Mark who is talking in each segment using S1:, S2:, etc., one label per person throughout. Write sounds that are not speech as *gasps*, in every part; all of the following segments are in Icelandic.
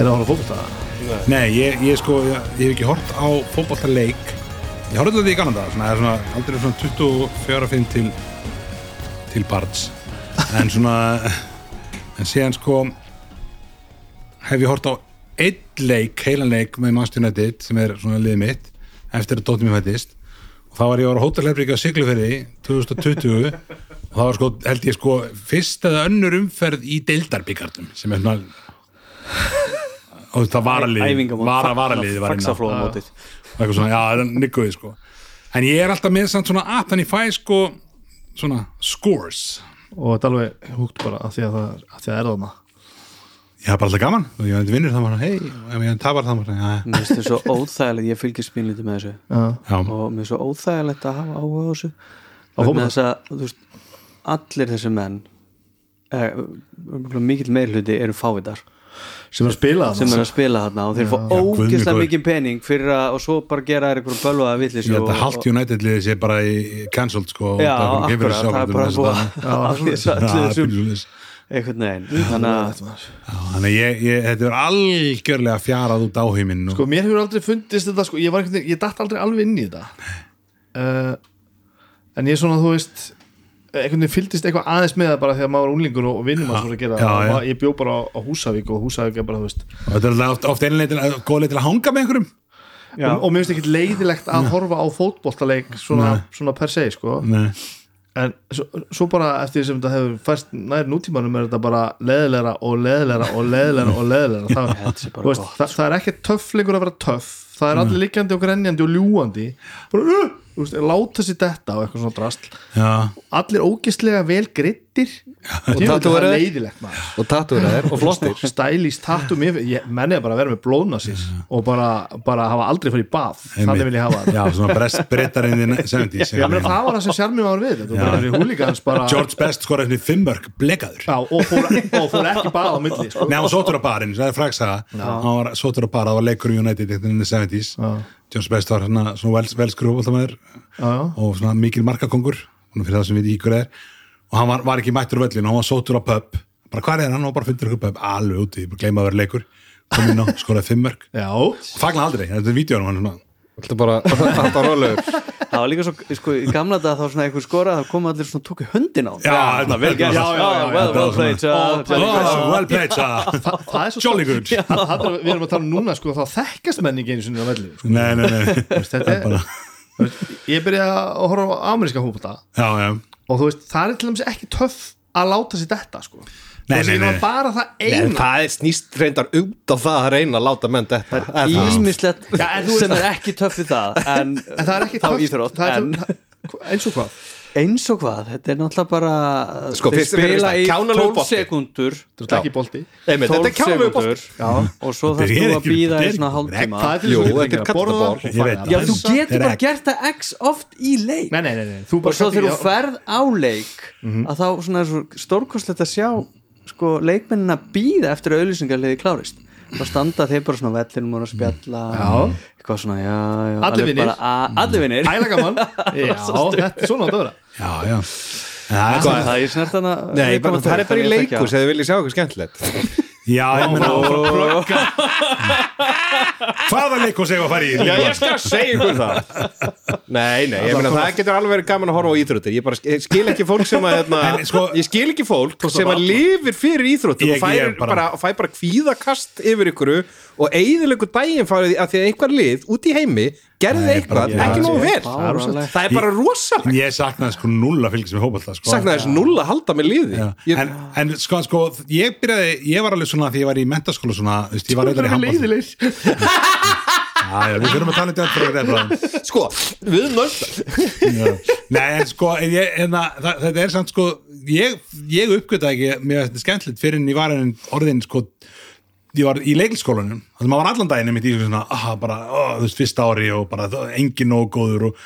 S1: Er það að horfa fókbólta?
S2: Nei, ég, ég sko, ég, ég hef ekki hort á fótballtaleik Ég horfði þetta í gaman dag svona, svona, aldrei svona 24-5 til til barns. En svona *laughs* en síðan sko hef ég hort á einn leik, heilan leik með Master United sem er svona liðið mitt eftir að dóttir mér fættist. Og þá var ég á hótelherbriki á Sigluferi 2020 og það var sko, held ég sko fyrst eða önnur umferð í deildarbyggartum sem er svona það varalið varalið var inn á
S3: faxaflóðamótið.
S2: og eitthvað svona, já, það er nikkuði sko. En ég er alltaf með samt svona app þannig fæ sko svona scores.
S1: Og þetta er alveg húgt bara af því að það, af því að það er þarna.
S2: Ég haf bara alltaf gaman. Og ég veit vinnur það bara, hei, ef ég tapar það bara, já,
S3: Mér finnst þetta svo óþægilegt, ég fylgist mjög lítið með þessu.
S1: Já,
S3: og mér finnst svo óþægilegt að hafa áhuga á þessu.
S1: Fótbolta?
S3: þess að þú veist, allir þessi menn eh, mikill meirhluti eru fávitar
S1: sem er að spila
S3: sem er að spila þarna og þeir fá ógeðslega mikið pening fyrir að og svo bara gera þær einhverjum bölvaða villis
S2: ég held að halvt United liðið sé bara í cancelled sko og
S3: Já, akkurat, það er bara búið að *laughs* allir
S2: Já,
S3: allir þessum einhvern veginn. Þannig að
S2: Já, þannig að ég, ég, þetta er algjörlega fjarað út áheiminn og
S1: Sko, mér hefur aldrei fundist þetta sko, ég, var einhvern veginn- ég datt aldrei alveg inn í þetta. Uh, En ég er svona, þú veist einhvern veginn fylgdist eitthvað aðeins með það bara þegar maður var unglingur og vinnum að svona gera
S2: Já, já.
S1: ég bjó bara á, á Húsavík og Húsavík er bara, þú veist.
S2: Og þetta er alltaf oft, einlega góð leið til að hanga með einhverjum.
S1: Og, og mér finnst ekki leiðilegt að horfa á fótboltaleik svona,
S2: Nei.
S1: svona per se sko.
S2: Nei.
S1: en svo, svo bara eftir sem þetta hefur færst nær nútímanum er þetta bara leðilegra og leðilegra og leðilegra og leðilegra *laughs* það, þú veist, það, það er ekki töff lengur að vera töff. Það er allir liggjandi og grenjandi og ljúandi bara, veist, láta sér þetta og eitthvað svona drastl
S2: Já,
S1: allir ógeðslega vel grittir og það er leiðilegt maður.
S4: Og tattúraðir og flottir.
S1: Stælist tattu mér, ég menni að bara vera með blóðnasís og bara, bara hafa aldrei fyrir í bað. Þannig vil ég hafa það.
S2: Já, svona brest brettarinn í 70s
S1: Já, menn, það var það sem sjarmi var við. Bara húlíkans bara
S2: George Best skor eftir fimmörk blekaður.
S1: Já, og, fór, og fór ekki bað á milli sko.
S2: Nei, hann var sótur á barinn, það er fræksaga hann var sótur á bar, það var leikur í United the 70s, George Best var svona, svona vels, velskur
S1: já.
S2: og svona mikil markakongur fyrir það sem við íkur er. Og hann var, var ekki mættur á völlinu, hann var sótur á pub. Bara hvað er hann? Og bara fundur ykkur pub. Alveg úti, bara gleyma að vera leikur. Kom inn á, skoraði fimmörk
S1: já.
S2: fagna aldrei, þetta er vídjónum hann svona
S4: Þetta bara, þetta var rólegur
S3: það var líka svo, sko, í gamla dag þá svona einhver skora, þá kom allir svona tóku höndin á
S2: Já,
S3: vel gert
S2: já, já, já,
S3: well,
S2: þetta
S3: played uh,
S1: Og- og-
S2: oh, well played. *laughs*
S1: Þa, það er svo
S2: Jolly good.
S1: Það- það er- Við erum að tala um núna sko, þá þekkast menn ekki einu sinni á velli sko.
S2: nei, nei, nei,
S1: Þú veist, Þetta er þú veist, Ég byrjaði að horfa á ameríska hópa
S2: já, já
S1: og þú veist, það er til dæmis ekki töff að láta sér detta sko.
S2: Nei, nei, nei.
S1: bara það
S4: En
S1: eina.
S4: það er snýst reyndar út á það að reyna að láta menn þetta það.
S3: Ímislegt
S1: þú veist
S3: sem
S1: það-
S3: er ekki töff við það en,
S1: en það er ekki
S3: þá
S1: töff
S3: íþrótt
S1: það er
S3: en
S1: eins og hvað?
S3: Eins og hvað, þetta er náttúrulega bara
S4: Sko,
S3: þeir spila
S4: það,
S3: í
S4: kjánalegur
S3: 12
S4: bolti.
S3: sekundur
S1: ekki
S4: Þetta er
S3: 12
S4: kjánalegu bótt
S3: sekundur
S1: Já.
S3: og svo þarf
S2: er
S3: þú að
S2: ekki-
S3: býða í
S2: er
S3: svona
S2: ekki-
S3: hálftíma.
S1: Það er
S4: er
S3: þú getur
S2: er
S3: bara
S2: ekki-
S3: gert það x oft í leik.
S1: Nei, nei, nei, nei. Þú
S3: og svo þegar
S1: ekki
S3: þú ferð á leik að þá svona er svo stórkostlegt að sjá sko leikmennina býða eftir að auðlýsingarliði klárist. Þá standa þeir bara svona vellinum og að spjalla.
S1: Já.
S3: eitthvað svona, já, já.
S1: Allir
S3: bara að- allir vinnir
S1: Æla gaman. *laughs* Já, þetta er svona að vera.
S2: Já, já. En það er
S3: er snert
S4: bara, það er bara í leikus eða viljið sjá eitthvað skemmtilegt
S2: já, ég meina hvaða leikos eigum að fara í
S4: Já, ég skal segja ykkur það. Nei, nei, ég meina það getur alveg verið gaman að horfa á íþróttir. Ég bara ég skil ekki fólk sem að hérna,
S2: En, sko-
S4: Ég skil ekki fólk sem að lifir fyrir íþróttir og fær
S2: ég bara-
S4: bara, fær bara kvíðakast yfir ykkur og eigðilegu daginn farið að því að einhver lið út í heimi gerði eitthvað,
S2: bara-
S4: ekki nógu vel.
S3: Það er
S4: bara rosalegt.
S2: ég saknaði sko null að fylgjast með hópallta sko.
S4: Saknaði þessu null að halda með liði. Ég-
S2: en, en sko, sko, ég byrjaði ég var alveg svona því ég var í mentaskóla svona, þú veist, ég var reyndar í handball *laughs* Já, já, við þurfum að tala um þetta
S4: Sko, við nöld
S2: Nei, en sko, en ég, en það, það, þetta er samt sko, ég, ég uppgöta ekki mér finnst þetta skemmtilegt fyrir en ég var en orðin sko, ég var í leikilskólanum þannig að maður var allan daginn mitt í svona, ah, bara, ó, þú veist, fyrsta ári og bara engin nóg góður og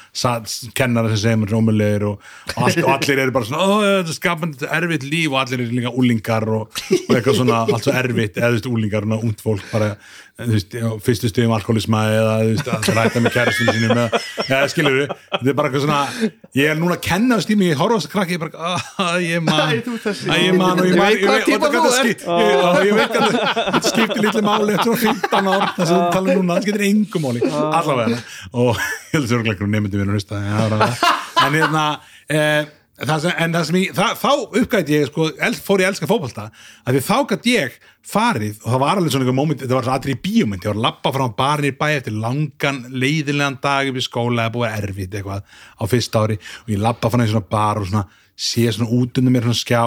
S2: kennara sem segir mér rómulegir og, og, allt, og allir eru bara svona, ó, þetta er skapandi þetta er erfitt líf og allir eru líka úlingar og, og eitthvað svona, allt svo erfitt eða þú veist, úlingar og ungd fólk bara þú veist, fyrstu stuðum alkoholisma eða þú veist, að ræta með kærastinu sínum eða, eða skilur við, þetta er bara eitthvað svona ég er núna að kenna þess tími, ég horfa á þess að krakki ég er bara, að ég man
S1: Æ, þú ert þessi.
S2: að ég man og ég,
S4: Ég veit
S2: ég, veit-
S4: típa
S2: og þetta
S4: þú
S2: ég- og ég veit að þetta skiptir litli máli eftir svona 15 ár þess að tala núna, það skiptir engum máli. Allavega, og *laughs* ég held að sörgleikur nefndi mér að hlusta það það. en hérna eh, það sem, en það sem ég, það, þá uppgæti ég sko, el, fór ég að elska fótbolta að því þá gæti ég farið og það var alveg svona einhver moment, þetta var svona allir í bíómynd ég var að lappa frá barnir í bæ eftir langan leiðilegan dag upp í skóla eða búið að erfitt eitthvað á fyrsta ári og ég lappa frá einhver svona bar og svona sé svona út undir mér svona skjá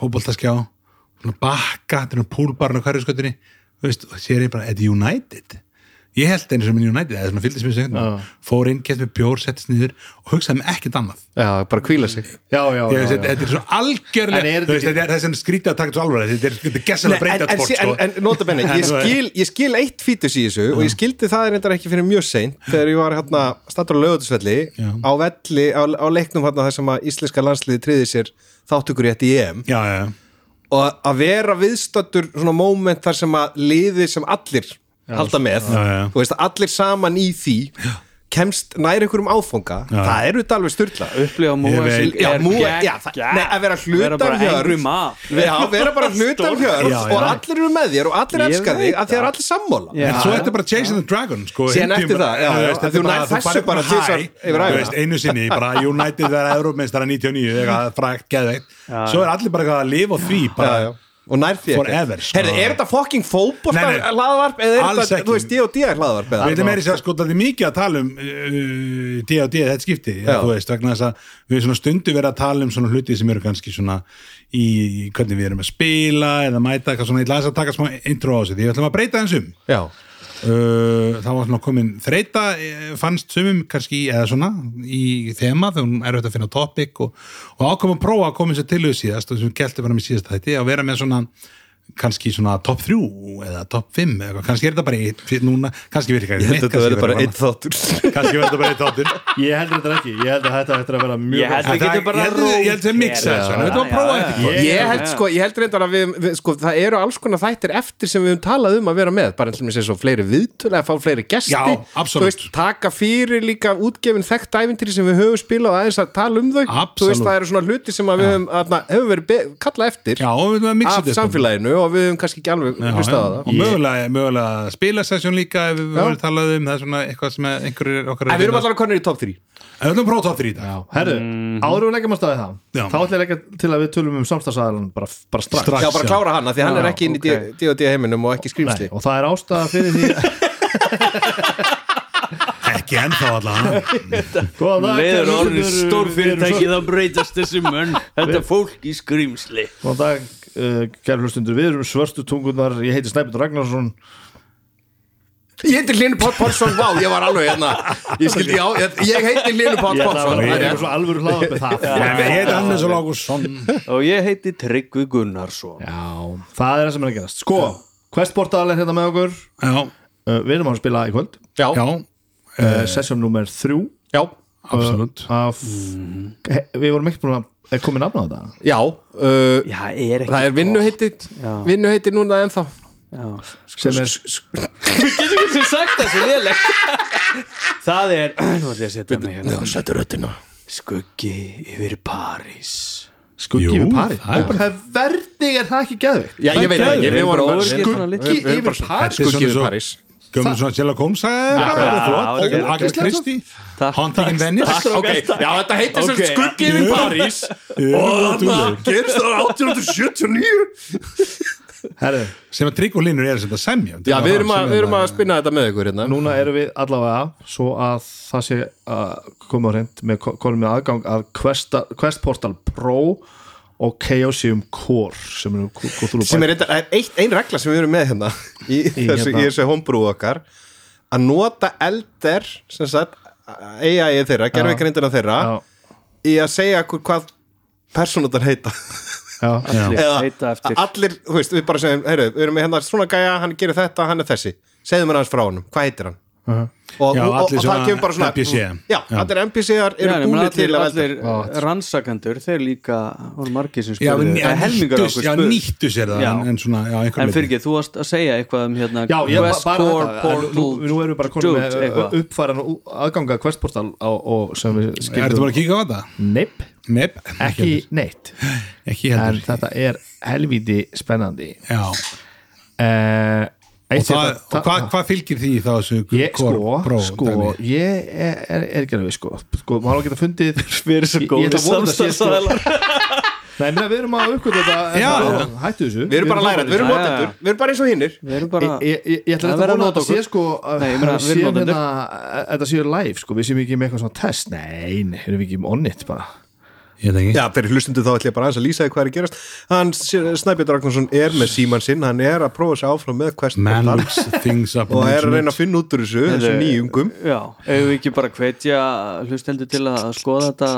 S2: fótboltaskjá svona bakka, þetta er um púlbarn á hverju skötunni þú veist, og sér ég bara, þetta er United? Ég held einu sem er United eða svona fylgdist mér sem fór inn, gett með bjór, settist niður og hugsaði með ekkert annað.
S4: Já, bara kvíla sig.
S1: Já, já, já,
S2: þetta er svo algjörlega
S1: er
S2: þú veist, þetta er þess að skrítið að taka þetta svo alveg þetta er, gessalega breytað sport
S4: en,
S2: sko.
S4: en, en nota benni, *laughs* ég skil, ég skil eitt fítus í þessu og ég skildi það reyndar ekki fyrir mjög seint þegar ég var hérna statur á lögutusvelli á velli, á, á leiknum hérna þar sem að íslenska landsliði triði sér þáttukur í EM.
S2: Já, já,
S4: og að vera viðstattur svona moment þar sem að liði sem allir halda með,
S2: Já, já.
S4: þú veist allir saman í því kemst nær einhverjum áfanga það eru þetta alveg styrla
S3: upplifa múa
S2: Ég veit.
S3: sig
S4: Já,
S3: er gegn-
S4: já, nei, að vera
S3: maf
S4: Já, vera bara *laughs*
S2: Já, já.
S4: og allir eru með þér og allir
S3: Ég
S4: elska
S3: veit
S4: þig að
S3: það.
S4: eru allir sammála.
S3: Já.
S2: en svo er þetta bara Chasing the Dragon sko,
S4: Síðan eftir það, já,
S2: þú
S4: já,
S2: er
S4: nær
S2: þú
S4: þessu bara
S2: veist, einu sinni, bara United verða Európmeistara 99, eitthvað frækt, geðveikt. Svo er allir bara að lifa á því
S4: já,
S2: bara,
S4: já. Og nær því
S2: Forever, sko.
S4: Herri, er þetta fucking
S2: nei.
S4: hlaðvarp eða er þetta, þú veist, D og D hlaðvarp eða?
S2: Við veitum meiri sér sko það er mikið að tala um uh, D&D þetta skipti. Þú veist, vegna þess að við svona stundu verið að tala um svona hluti sem eru kannski svona í hvernig við erum að spila eða mæta eitthvað svona, ég ætla að taka smá intro á þessu því við ætlum að breyta eins um.
S4: Já,
S2: uh, það var svona komin þreita eh, fannst sumum kannski eða svona í þema þegar hún er auðvitað að finna topic og, og ákvæm að prófa að koma sér til þau síðast og sem kelti bara með síðast þetta að vera með svona kannski svona top 3 eða top 5 eða eitthvað. kannski er þetta bara eitt fyrir núna, kannski virkar
S4: ég held að þetta verður bara einn
S2: eitt
S4: þáttur.
S2: Kannski verður þetta bara eitt þáttur.
S1: Ég heldur þetta ekki, ég held að þetta ættir að vera mjög
S3: Ég held getum bara
S2: ég held að- ég held þessu, þetta kvöld.
S3: já.
S4: Ég held sko, ég held reyndar að við, sko, það eru alls konar þættir eftir sem við höfum talað um að vera með, bara eins og mér sé svo fleiri viðtölu að fá fleiri
S2: absolutt.
S4: Þú veist, taka fyrir líka útgefin þekkt ævintýri sem við höfum spilað aðeins að tala um þau, þú veist, það eru svona hluti sem að við höfum, verið kallað eftir af
S2: þetta
S4: samfélaginu og við höfum kannski ekki alveg hlustað á
S2: já.
S4: það.
S2: Og mögulega, mögulega spilasessjón líka ef við höfum talað um það er svona eitthvað sem er- einhverjir okkar
S4: En við erum allar konur í top 3
S2: En við ætlum að prófa top 3 í dag.
S1: Já, herru, áður við leggjum að staði það
S2: Já.
S1: þá ætla ég að leggja til að við tölum um samstagsæðalan bara, bara strax,
S2: Strax.
S4: Já, bara
S2: já.
S4: klára hana, því hann
S1: Já,
S4: er ekki inn í
S1: ok.
S4: D&D heiminum og ekki skrýmsli
S1: og það er ástæða fyrir því *laughs*
S2: ekki ennþá allavega
S1: við erum
S3: fyrirtæki
S1: svo-
S3: þá breytast þessi mönn. Þetta fólk í skrýmsli
S1: Góðan dag, uh, kæru hlustundur, við erum svörstu tungunar ég heiti Snæbjörn Ragnarsson.
S4: Ég heiti Hlynur Páll Pálsson, vá, ég var alveg hérna. Ég skildi, já, ég, ég heiti
S1: Ég ætla
S4: Pálsson. það er
S1: alvöru hlaðað með það.
S2: Ég heiti Hannes og Lágusson
S3: og ég heiti Tryggvi Gunnarsson.
S1: Já, það er það sem er að gerast. Sko, Questportal er hérna með okkur?
S2: Já,
S1: uh, Við erum að spila í kvöld.
S4: Já,
S2: já,
S1: uh, Session nummer þrjú.
S4: Já,
S2: absolutt.
S1: Af, he, Við vorum ekki búin að er komið nafn á þetta?
S4: Já uh,
S3: já, er ekki
S4: Það er vinnuheiti
S3: Já.
S4: Vinnuheiti núna ennþá.
S3: Já.
S1: sem er *laughs*
S3: við getum ekki sagt það svo léleg *laughs* það er *clears throat* nú ætla ég að setja mig hérna.
S4: Settu röddina.
S3: Skuggi yfir París.
S1: Skuggi yfir París?
S2: er
S1: er verðing er það ekki geðvikt
S4: Já, ég veit ekki, við vorum bara
S3: Skuggi
S1: Skuggi yfir París
S2: Gömur svona Sherlock Holmes
S3: já,
S2: Agatha Christie.
S3: Takk,
S2: Haunting in Venice.
S4: Ok, já, þetta heitir sem
S3: Ok.
S4: skuggi yfir París. Og það gerist það 1879
S1: Herðu,
S2: sem að Trygg og Linur er sem að semja.
S4: Já, við erum að, við erum að spinna þetta með ykkur hérna.
S1: Núna erum við allavega svo að það sé að koma á hreint með aðgang að Quest, Quest Portal Pro og Chaosium Core sem er
S4: sem er eitthvað, eitt, ein regla sem við erum með hérna í,
S1: Í
S4: þessu,
S1: hérna.
S4: í þessu homebrew okkar að nota sagt, AI þeirra, gerðveikreindina þeirra
S1: Já,
S4: í að segja hvað persónutar heita.
S1: Já,
S3: Allir *laughs*
S4: eða
S3: heita
S4: allir, þú veist, við bara segjum heyrðu, við erum með hérna svona gæja, hann gerir þetta, hann er þessi. Segðu mér aðeins frá honum, hvað heitir hann og,
S2: Já,
S4: og, og, og það kemur bara svona
S2: NPC.
S4: já,
S2: Já.
S4: allir NPC-ar
S3: Já,
S4: eru
S3: meina,
S4: búinir
S3: allir,
S4: til að
S3: allir
S4: velta
S3: rannsakendur þeir líka voru margir sem
S2: Já,
S3: Það er okkur
S2: já,
S3: spurðu
S2: nýttu sér það
S3: Já.
S2: en, en svona, já, einhver
S3: En fyrir ekki, þú varst að segja eitthvað um hérna
S1: Já, ég
S3: Quest
S1: bara
S3: Core
S1: þetta, en nú,
S3: Portal
S1: nú erum við bara konum með
S3: eitthvað.
S1: uppfæran og aðganga questportal á, og sem við
S2: Er þetta bara að kíka á þetta?
S1: Neip,
S2: Mepp,
S1: ekki neitt
S2: ekki
S1: en þetta er helvíti spennandi
S2: Já,
S1: uh,
S2: og, það, og hvað, hvað fylgir því þá þessu
S1: Ég, sko,
S2: Pro
S1: sko, ég er, er, er ekki alveg sko, sko, maður á að geta fundið
S3: Við erum svo
S1: sko-
S3: samstæðsaðalar *laughs*
S1: Nei, við erum að uppgöta þetta
S2: Já.
S1: það- Hættu þessu.
S4: Við erum bara að læra, við erum notendur. við erum bara eins og hinnir
S3: Við bara
S1: Ég, ég, ég, ætla
S3: Það
S1: að vona
S3: að
S1: að þetta
S3: nota
S1: sé sko að
S3: Nei, ég meina,
S1: að
S3: við erum
S1: séum
S3: notendur.
S1: hérna, þetta séu live sko, við séum ekki með eitthvað svona test. Nei, nei, erum við ekki on it bara?
S2: ekki
S4: Já, fyrir hlustundu þá ætlum ég bara aðeins að lýsa því hvað er að gerast. Hann, Snæbjörn Ragnarsson er með síman sinn Hann er að prófa sig áfram með Quest
S2: Man
S4: Portal
S2: looks things up
S4: og
S2: on
S4: er að reyna að finna út úr þessu þessu nýjungum.
S3: Já, eigum við ekki bara hvetja hlustendur til að skoða þetta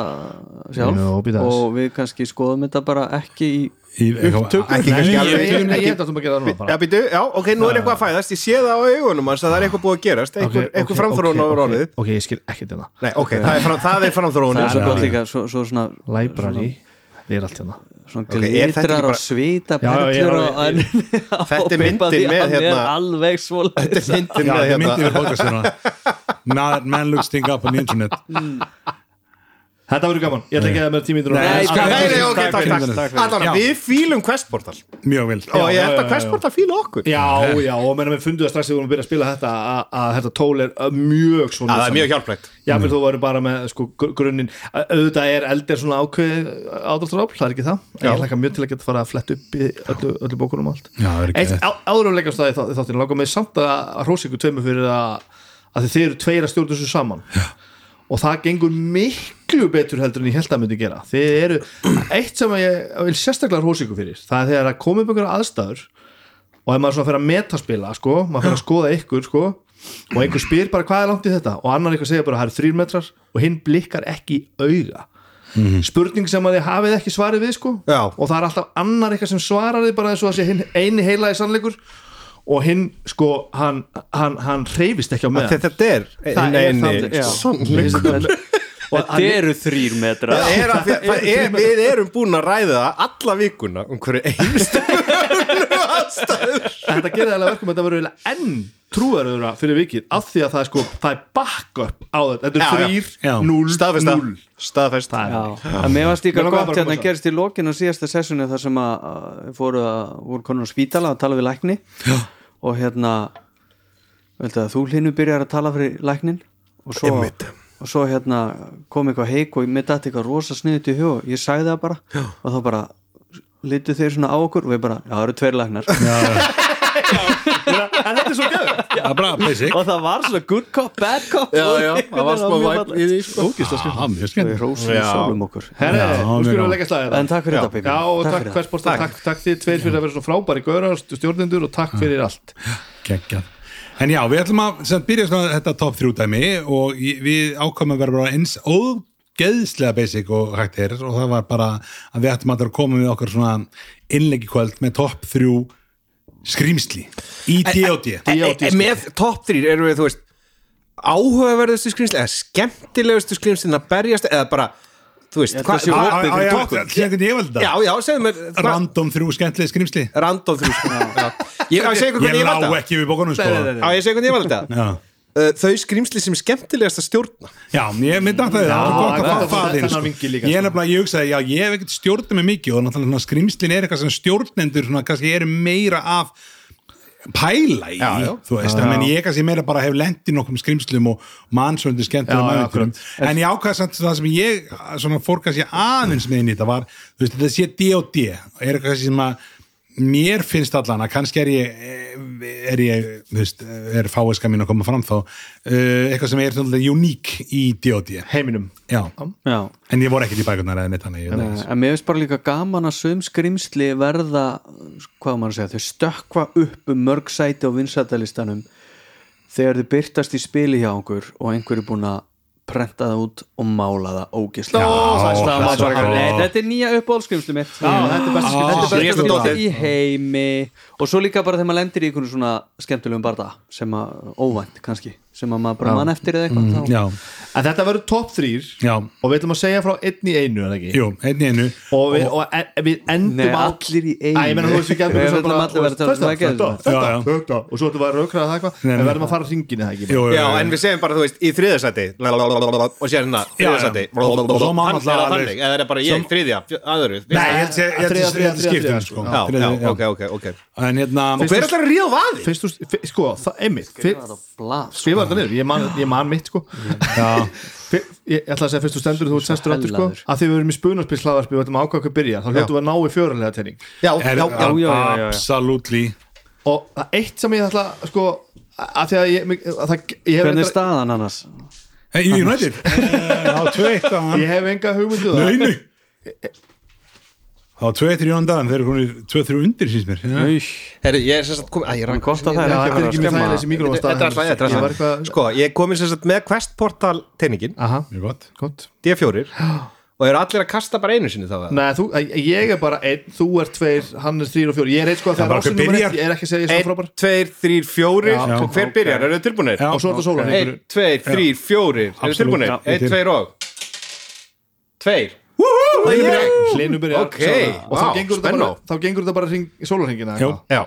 S3: sjálf?
S1: Aðeins.
S3: og við kannski skoðum þetta bara ekki Í- upptöku
S4: Ekki kannski
S1: ég,
S4: alveg- Já, ok, nú er eitthvað að fæðast. Ég sé það á augunum hans að það er eitthvað búið að gerast.
S1: Ok,
S4: framþróun á orðið.
S1: Ok, ég skil ekki þetta
S4: Nei, ok, það er, er framþróun
S1: Library, það er allt hérna.
S4: er þetta
S3: glitrar
S4: bara-
S3: og svita á *laughs*
S4: Þetta er myndin með, hérna-
S3: alveg svoleiðis.
S4: Þetta er myndin
S2: Já,
S4: með
S2: þetta
S4: hérna
S2: podcastuna Man, looks things up on the internet
S1: Þetta verður gaman, ég ætla ekki að það með tímíndur
S2: Nei,
S4: við fílum Questportal.
S2: Mjög vel.
S4: Og ég að Questportal fíla okkur.
S1: Já, já, og menna við funduð að strax þegar við vorum að byrja að spila þetta að, að þetta tól er uh, mjög svona
S4: Já, það er mjög hjálplegt.
S1: Já, menn þú verður bara með sko, gr- grunninn. Að- auðvitað er eldir svona ákveð ádráttarafl, það er ekki það? Ég hlaka mjög til að geta fara að fletta upp í öllu, öllu bókunum og allt.
S2: Já, það
S1: í þá- í þáttinu langar mig samt að, að hrósa ykkur tveimur fyrir að, að þið eru tveir að stjórna þessu saman. Já. Og það gengur miklu betur heldur en ég held að myndi gera. Þið eru, eitt sem ég vil sérstaklega hrósa ykkur fyrir, það er þegar að koma upp einhverja aðstæður og ef maður svona fer að metaspila sko, maður fer að skoða ykkur sko, og einhver spyr bara hvað er langt í þetta? Og annar eitthvað segir bara það eru þrýr metrar og hinn blikkar ekki í auga spurning sem að þið hafið ekki svarið við sko.
S4: Já.
S1: og það er alltaf annar eitthvað sem svarar þið bara eins og að sé eini heilaði sannleikur og hinn sko hann, hann, hann reyfist ekki á meðan
S4: Þetta er
S1: já.
S4: sannleikur.
S3: Þetta *laughs* eru þrýr metra
S4: er er, við erum búin að ræða alla vikuna um hverju *laughs* einstu aðstæður.
S1: Þetta gerir alveg verkum að þetta verður enn trúaröðura fyrir vikið af því að það er sko, það er backup á þetta þetta er þrýr, núl,
S4: staðfesta
S1: núl
S4: staðfest
S1: það. er
S3: Já, en mér varst líka gott hérna gerist í lokin á síðasta sessjoni þar sem að fóru að voru konur á spítala að tala við lækni. Já. og hérna veldu að þú hlinu byrjar að tala fyrir læknin og svo,
S4: Einmitt.
S3: og svo hérna kom eitthvað heik og mér dætti eitthvað rosa sniðut í hug og ég sagði það bara. Já. og þá bara litu þeir svona á okkur og við bara, já það eru tveir læknar. *laughs*
S1: En þetta er svo gæður
S2: Það er bara basic.
S3: Og það var svona good cop, bad cop
S4: Já, já, það var *laughs* smá væp í því sko.
S2: Já, mjög
S3: við rósum
S4: Já.
S3: sjálfum okkur.
S1: Herri, skulum við
S2: gaman.
S1: leggja slagið
S3: en takk fyrir
S1: Já, og takk
S3: fyrir það.
S1: takk, takk þið tveir fyrir að vera svo frábæri gauðra stjórnendur og takk fyrir allt.
S2: Kekjað En já, við ætlum að byrja svona þetta top 3 dæmi og við ákvæmum að vera bara eins ógeðslega basic og hægt er og það var bara að við ættum að koma við okkar svona innleggi kvöld með top 3 skrýmsli í
S4: e- Með top 3 erum við, þú veist áhugaverðustu skrýmsli eða skemmtilegustu skrýmslin að berjast eða bara, þú veist
S2: Random 3 skemmtileg skrýmsli
S4: Random 3 sko. Já. Ég *laughs* segja ykkur
S2: Ég
S4: hvernig ég
S2: lá
S4: valda
S2: ekki við bókunum sko.
S4: Ég segja hvernig ég valda
S2: Já,
S4: Þau skrýmsli sem skemmtilegast að stjórna
S2: já ég myndi að það er gott að
S1: þennan
S2: sko.
S1: líka,
S2: Ég er
S1: sko.
S2: nefnilega, ég hugsaði, já, ég hef ekkert stjórnum með mikið og náttúrulega skrýmslin er eitthvað sem stjórnendur svona kannski eru meira af pæla í,
S4: Já, já.
S2: þú veist, en ég kannski meira bara hef lent í nokkrum skrýmslum og
S1: Já, já,
S2: ævintýrum. en ég ákvæði samt það sem ég svona fór kannski aðeins með inn í þetta var, þú veist, þetta sé D og D er eitthvað kannski sem að mér finnst allan að kannski er ég er ég, þú veist, er fáiska mín að koma fram þá uh, eitthvað sem er uník í D.O.D.
S1: heiminum
S2: Já,
S3: Já,
S2: en ég voru ekkert í bækunar eða neitt það.
S3: en mér finnst bara líka gaman að sum skrimsli verða hvað að segja, þau stökkva upp um mörg sæti á vinsætalistanum þegar þau byrtast í spili hjá okkur og einhver er búin að prenta það út og mála það ógislega þetta er nýja uppáhaldskrimsli mitt.
S1: Þetta er besta
S3: er skrimsli í heimi og svo líka bara þegar maður lendir í einhvern svona skemmtilegum barða sem að óvænt kannski sem að maður bara mann eftir eða eitthvað þá-
S2: Já,
S1: en þetta verður top 3
S2: já,
S1: og við ætlum að segja frá einn í einu er það ekki?
S2: jú, einn í einu.
S1: Og við, og en, við endum
S3: Nei,
S1: á-
S3: allir í einu.
S1: Æ, veist, við
S3: ætlum allir um
S1: þetta, þetta, og svo ætlum við að raukraða það eitthvað. En við verðum að fara hringinu það ekki?
S4: Já, en við segjum bara, þú veist, í þriðasæti og sér hérna,
S2: já. Og svo má
S4: er þannig, eða er bara ég, þriðja, aðru
S2: Ég ég ég sko. En hérna
S4: Og hver er alltaf að ríða vaði?
S1: fyrst þú, fyr- sko, það, einmitt fyr,
S3: Skrifa þetta á blað, sko.
S1: skrifa þetta niður, ég man, ég man mitt sko fyr, ég ætla að segja fyrst þú stendur þú ert sestur aftur sko, að því við erum í spunarspil hlaðarspil við ætlum að ákvæða hvað byrja, þá hljóttum við að ná í fjöranlega tenning
S4: Já,
S2: er,
S4: já, já,
S2: absolutely
S1: og það eitt sem ég ætla sko, að því að ég, það, ég,
S3: Hvernig er staðan annars?
S2: Hey, United
S1: ég hef enga hugmyndu það
S2: Nei, nei Það var tvö eitt í Jón Dagan, þeir eru konir tvö þrjú undir síns mér.
S4: Herri, ég er sagt komið, að ég rann
S3: Gott að það er ekki verið að skemma
S4: Þetta er alltaf, þetta er alltaf
S1: eitthvað-
S4: Sko, ég komið sagt með Quest Portal teiningin
S1: Aha,
S2: Mjög gott.
S1: Gott.
S4: D4 *gasps* og eru allir að kasta bara einu sinni þá eða?
S1: Nei, þú, ég er bara einn, þú er tveir, hann er þrýr og fjóri Ég er eitt sko að það er eitt. Ég er ekki að segja ég er
S4: Einn,
S1: svo frábær.
S4: tveir, þrýr, fjórir.
S1: Já.
S4: og hver byrjar, eru tilbúinir?
S1: Er
S4: Einn, tveir, þrýr,
S1: Hlinu byrjar
S4: Ok,
S1: Og þá
S4: vá,
S1: gengur þetta
S4: spennó.
S1: bara Þá gengur þetta bara hring, sólarhingina
S2: Jú.
S4: Já,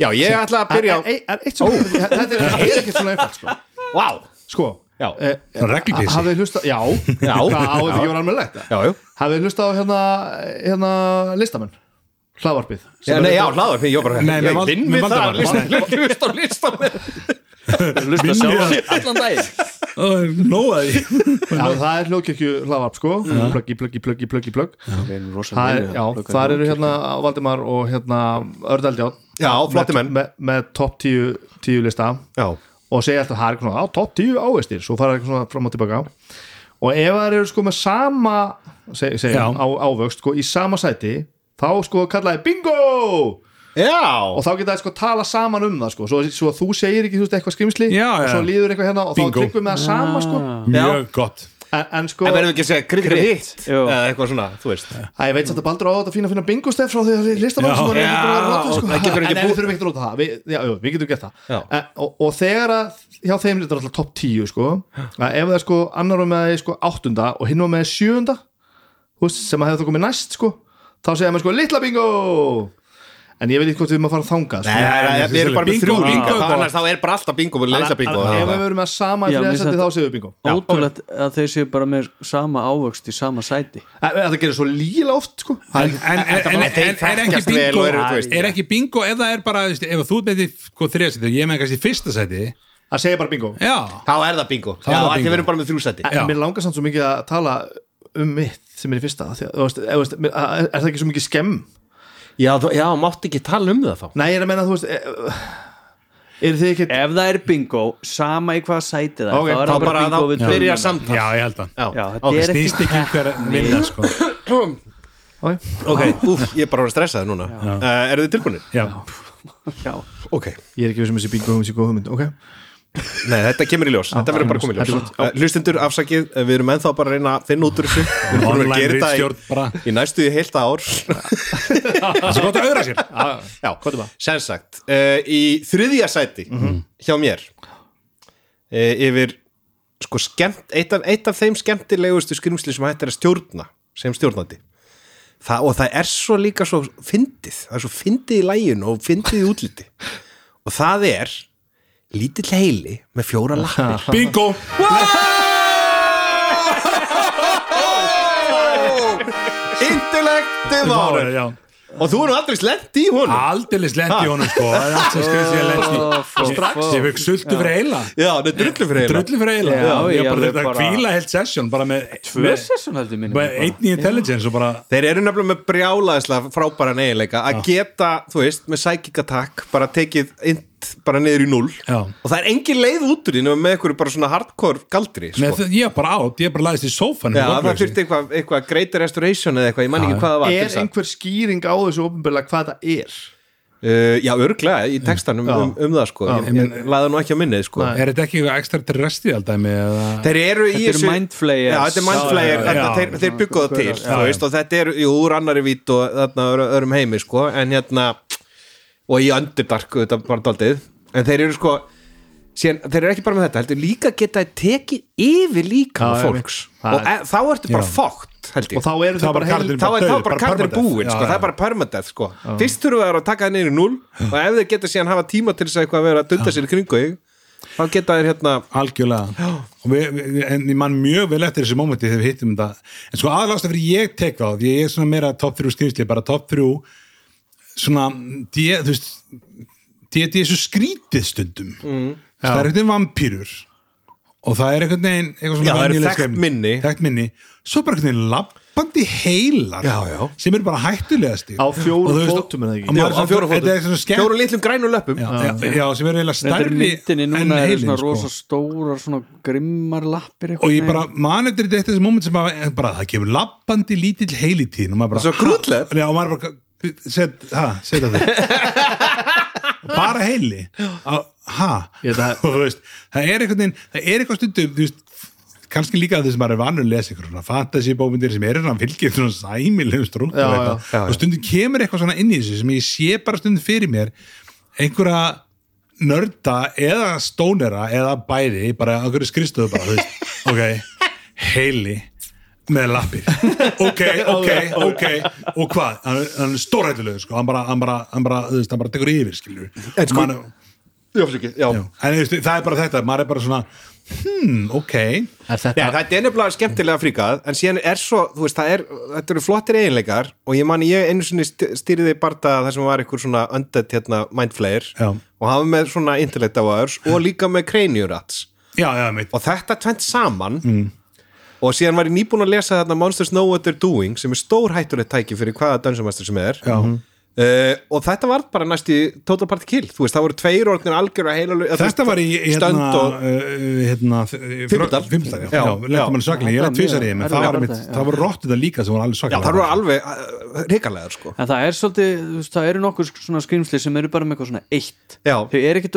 S4: já, ég ætla að byrja á
S1: Þetta er er ekkert svona einfalt sko.
S4: Vá,
S1: Sko
S4: Já.
S1: eh. Hafið hlustað, já.
S4: Já.
S1: Hvað á þetta ekki var alveg
S4: já
S1: Hafið hlustað á hérna Hérna listamenn? Hlaðvarpið.
S4: Já, hlaður, ég var bara
S2: Nei, með
S4: Ég
S2: Val-
S4: vinn
S2: með
S4: við það,
S2: Valdimar.
S4: listan, hlust á listan
S3: Lusta sjálf allan daginn.
S2: Nóaði
S1: Já, það er hljóðkirkju hlaðvarp sko. Pluggi, pluggi, pluggi, pluggi, plugg
S3: Við erum
S1: Það er, eru hérna Valdimar og hérna Ördeldjátt
S4: Já, flotti menn.
S1: með, með topp 10, 10 lista.
S4: Já,
S1: og segja alltaf það er eitthvað svona, topp 10 áveistir svo fara eitthvað svona fram og tilbaka. Og ef það eru sko með sama seg, segja,
S2: Já.
S1: á, ávöxt sko, í sama sæti þá sko kallaði bingo
S4: já.
S1: Og þá geta það sko tala saman um það sko. Svo, svo þú segir ekki þú veist eitthvað skrimsli
S2: Já,
S1: og svo líður eitthvað hérna og
S2: Bingo.
S1: þá tryggum við það sama sko.
S2: Mjög gott.
S1: En, en sko
S4: En verðum við ekki að segja
S3: Jú.
S4: eða eitthvað svona, þú veist.
S1: Æ, ég veit samt að Baldur á þetta fína fína bingo stef frá því að listamann
S2: Já.
S1: sem hann er ekki búin að að nota,
S4: Já,
S1: sko.
S4: það
S1: en við þurfum ekki að nota það við, já, við getum gert
S4: Já.
S1: það en, og, og þegar að hjá þeim þetta er alltaf topp 10 sko, að ef það er sko annar var með sko áttunda og hinn var með sjöunda sem að hefði það komið næst sko þá segja maður sko litla bingo en ég veit ekki hvort við erum að fara þangað sko.
S4: Nei, það er- við erum bara með
S2: Bingo,
S4: þrjú
S2: bingo,
S4: bingo. Annars þá er bara alltaf bingo með leysla bingo
S1: að ef við verum með sama í
S3: finnst
S1: þá segjum við bingo.
S3: Ótrúlegt að þeir séu bara með sama ávöxt í sama sæti.
S1: Það gerir svo líla oft sko.
S2: En, er ekki bingo.
S4: og
S2: er ef það er bara, ef þú með því sko, þriðasæti, ég með kannski fyrsta sæti.
S1: Að segja bara bingo.
S2: Já,
S4: Þá er það bingo.
S2: Það
S4: við erum bara með þrjúsæti
S1: En mér langar samt svo mikið að tala um mitt sem er í fyrsta að, er er það ekki svo mikið skemm
S4: Já, þú- já, mátti ekki tala um það þá.
S1: Nei, ég er að menna, þú veist Er þið ekki
S3: Ef það er bingo, sama í hvað sæti það er,
S1: Ok,
S3: þá er
S4: Þá
S3: það
S4: bara,
S3: bingo
S4: þá
S3: við
S4: byrja samtal.
S2: Já, ég held að
S4: ok,
S3: er ekki
S2: snýst ekki hver vinna sko.
S1: okay.
S4: ok, úf, ég er bara að stressa það núna. Uh, Eru þið tilbúinir?
S2: já,
S3: Já.
S4: Ok,
S1: Ég er ekki við sem þessi bingo um þessi góð hugmynd Ok,
S4: nei, þetta kemur í ljós. Þetta verður bara komið í ljós. Uh, Hlustendur, afsakið, uh, við erum ennþá bara að reyna að finna út úr þessu. Við erum búin að
S2: online
S4: gera þetta í,
S2: bara.
S4: í næstu í heilt ár.
S2: Það er svo gott að auðra sér.
S4: Já, sem sagt uh, Í þriðja sæti hjá mér uh, Yfir sko skemmt, eitt af, eitt af þeim skemmtilegustu skrimsli sem hægt er að stjórna sem stjórnandi. Þa, og það er svo líka svo fyndið. Það er svo fyndið í læginu og fyndið í útliti. Og það er lítill heili með fjóra lappir. *laughs*
S2: Bingo!
S4: Intellekti
S2: já,
S4: og þú erum aldrei slent í honum?
S2: Aldeilis lendi í honum sko. Það er allt sem skrið sér lendi
S3: Ó,
S2: strax ég fekk sultu fyrir eila.
S4: Já, það er drullu fyrir heila
S2: drullu fyrir eila.
S3: Já,
S2: ég
S3: ég
S2: bara þetta
S3: bara-
S2: kvíla heilt session bara með
S3: tvö sessun heldur mínum
S2: með einn í intelligence og bara
S4: þeir eru nefnilega með brjálaðislega frábæra eiginleika að geta, þú veist, með psychic attack bara tekið int bara niður í null
S2: Já.
S4: og það er engin leið út úr því nema með einhverju bara svona hardcore galdri
S2: Nei,
S4: sko.
S2: það- ég bara át, ég bara laðist í sófan
S4: Já, það þurfti eitthvað, eitthvað greater restoration eða eitthvað, ég man ekki hvað það var
S1: er
S4: að-
S1: einhver skýring á þessu ofnbjörlega hvað það er
S4: Uh, já, örglega, í textanum
S1: Já.
S4: um, um það sko, ég, ég laði nú ekki á minnið sko.
S2: er þetta ekki eitthvað ekstra terrestrial dæmi eða
S4: þeir eru í þessu já, þetta er mindflayer,
S2: Já, já,
S4: þetta-
S2: já.
S4: þeir, þeir bygguðu það til og þetta er jú, úr annari vít og öðrum heimi sko, en hérna og í Underdark, þetta bara daldið en þeir eru sko síðan, þeir eru ekki bara með þetta, heldur líka geta tekið yfir líka
S1: Já,
S4: fólks.
S1: Einmitt.
S4: og e, þá ertu bara
S2: Já.
S4: fokkt held ég.
S1: Og þá eru
S2: Þá
S1: þau
S2: bara karlinn-
S4: þá er þá bara kardir búin sko, það er bara permadeath sko. fyrst þurfum við að taka það í null og ef þeir geta síðan hafa tíma til þess að eitthvað að vera að dunda sér í kringu þá geta þeir hérna
S2: algjörlega. Við, við, en ég man mjög vel eftir þessi momenti þegar við hittum þetta. En sko aðlásta fyrir ég tek á því ég er svona meira top 3 skrýmsli bara top 3 svona D, þú veist D&D er svo skrítið stundum. Mm. það er eitthvað vampýrur og það er eitthvað venjuleg
S4: þekkt minni.
S2: minni. Svo bara veginn lappandi heilar
S4: Já, já.
S2: sem eru bara hættulegast
S1: Á fjórum fótum, er
S2: þetta er
S4: fjórum litlum grænum löpum
S2: já, já, já, sem eru
S3: Þetta er
S2: stærri
S3: myndinni
S2: en
S3: núna er
S2: heilin
S3: svona
S2: sko.
S3: rosa stórar svona grimmar lappir
S2: og ég bara man eftir þetta þessi moment sem bara, það kemur lappandi lítill heilitíðin og maður bara Bara set, ha, setja þig. Bara heili ha? *laughs* Þú veist, það er einhvern veginn það er eitthvað stundum, þú veist kannski líka þess að maður er vanur að lesa eitthvað svona fantasy bómyndir sem eru svona fylgir svona sæmilegum strúktur
S1: Já,
S2: og stundum kemur eitthvað svona inn í þessu sem ég sé bara stundum fyrir mér einhverja nörda eða stónera eða bæði bara einhverju skristuðu bara, þú veist, *laughs* ok, heili með lappir. Ok, *laughs* ok, ok. Og hvað, hann, er- hann er stórhættulegur sko, hann bara, hann bara, hann bara, þú veist, hann bara tekur yfir skilur
S4: En sko-
S2: Man,
S4: já, fyrir ekki, já.
S2: já. en þú veist, það er bara þetta, maður er bara svona hmm, ok.
S1: Er
S4: Já,
S1: þetta
S4: þetta er nefnilega skemmtilega fríkað en síðan er svo, þú veist, það er þetta eru flottir eiginleikar og ég man ég einu sinni st- stýriði barda þar sem var eitthvað svona undead hérna mindflayer
S2: Já.
S4: og hafa með svona intellect hours og líka með craniurats
S2: já, já, mitt
S4: og þetta tvent saman og síðan var ég nýbúin að lesa þarna Monsters Know What They're Doing sem er stór hættulegt tæki fyrir hvaða dönsumastur sem er
S2: Já.
S4: Uh, og þetta var bara næst í Total Party Kill þú veist, það voru tveir orðnir algjör að heila
S2: Þetta var í hérna,
S4: og
S2: uh, hérna
S4: Fimmtudal.
S2: Fimmtudal, já,
S4: Já,
S2: já,
S4: já.
S2: lentum hann svaklega, ég
S3: Það
S2: lent
S3: var
S2: tvisar í þeim, en það var
S3: já.
S2: það var róttið það líka sem var alveg
S4: já,
S2: svaklega
S4: það voru alveg hrikalegar sko
S3: En það er svolítið, þú veist, það eru nokkur svona skrýmsli sem eru bara með eitthvað svona eitt
S4: Já.
S3: Þau eru ekki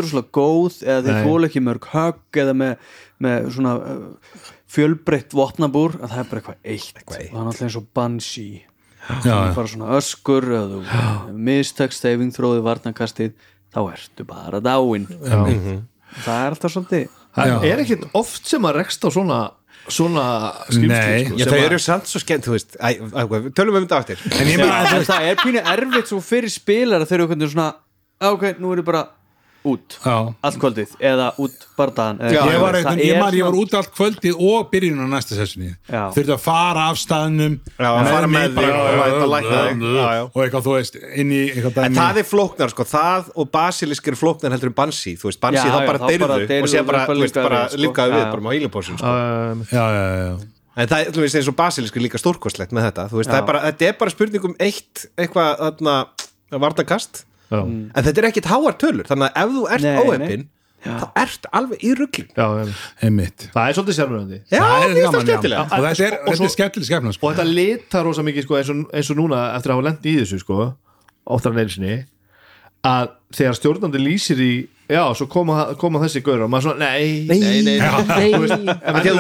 S3: fjölbreytt vopnabúr að það er bara eitthvað eitt.
S4: Eitthvað eitt.
S3: og það er náttúrulega eins og Banshee. Það er bara svona öskur eða þú mistekst deyfing þróði varnarkastið þá ertu bara dáin Það er alltaf svolítið
S1: það
S2: Já.
S1: er ekkit oft sem að rekst á svona svona skrimsli
S2: Nei.
S1: sko,
S4: Já,
S1: sem
S4: þau
S1: að-
S4: eru samt svo skemmt, þú veist. Æ, æ, tölum við um þetta aftur.
S2: En ég meina,
S3: en það er pínu erfitt svo fyrir spilar þegar þú hvernig svona "Ah, ok, nú er ég bara út
S2: Já.
S3: allt kvöldið eða út bardaðan
S4: Já,
S2: ég var, ég,
S3: er
S2: var
S3: svona-
S2: út allt kvöldið og byrjun á næsta sessunni. Þurfti að fara af staðnum
S4: Já, að fara með þig og
S2: eitthvað, þú veist, inn í eitthvað
S4: En það er flóknar, sko, það og basilisk er flóknar heldur en bansi, þú veist, bansi þá bara deyrðu og
S3: og
S4: bara,
S3: bara við, sko.
S4: bara með heilupósin, sko.
S1: Um,
S2: já, já, já, já.
S4: En það, veist, eins og basilisk er líka stórkostlegt með þetta, þú veist, það er bara, þetta er bara spurning um eitt, eitthvað, þarna, vartakast, en þetta er ekkit háar tölur, þannig að ef þú ert óheppin, þá ert alveg í
S2: einmitt.
S1: Það er svolítið sérmjöndi
S4: Já,
S2: það er
S4: það
S2: gaman,
S4: skemmtilega.
S2: og þetta er,
S1: Og
S2: þetta
S1: svo-
S2: er skemmtileg skemmtileg sko.
S1: og þetta litar rosa mikið sko, eins, og, eins og núna eftir að hafa lent í þessu sko, óttar en einsinni að þegar stjórnandi lýsir í já, svo koma, koma þessi gaur og maður svona, nei, nei, nei, nei,
S4: nei.
S1: Þú veist, en
S4: Af Því að
S1: þetta
S4: er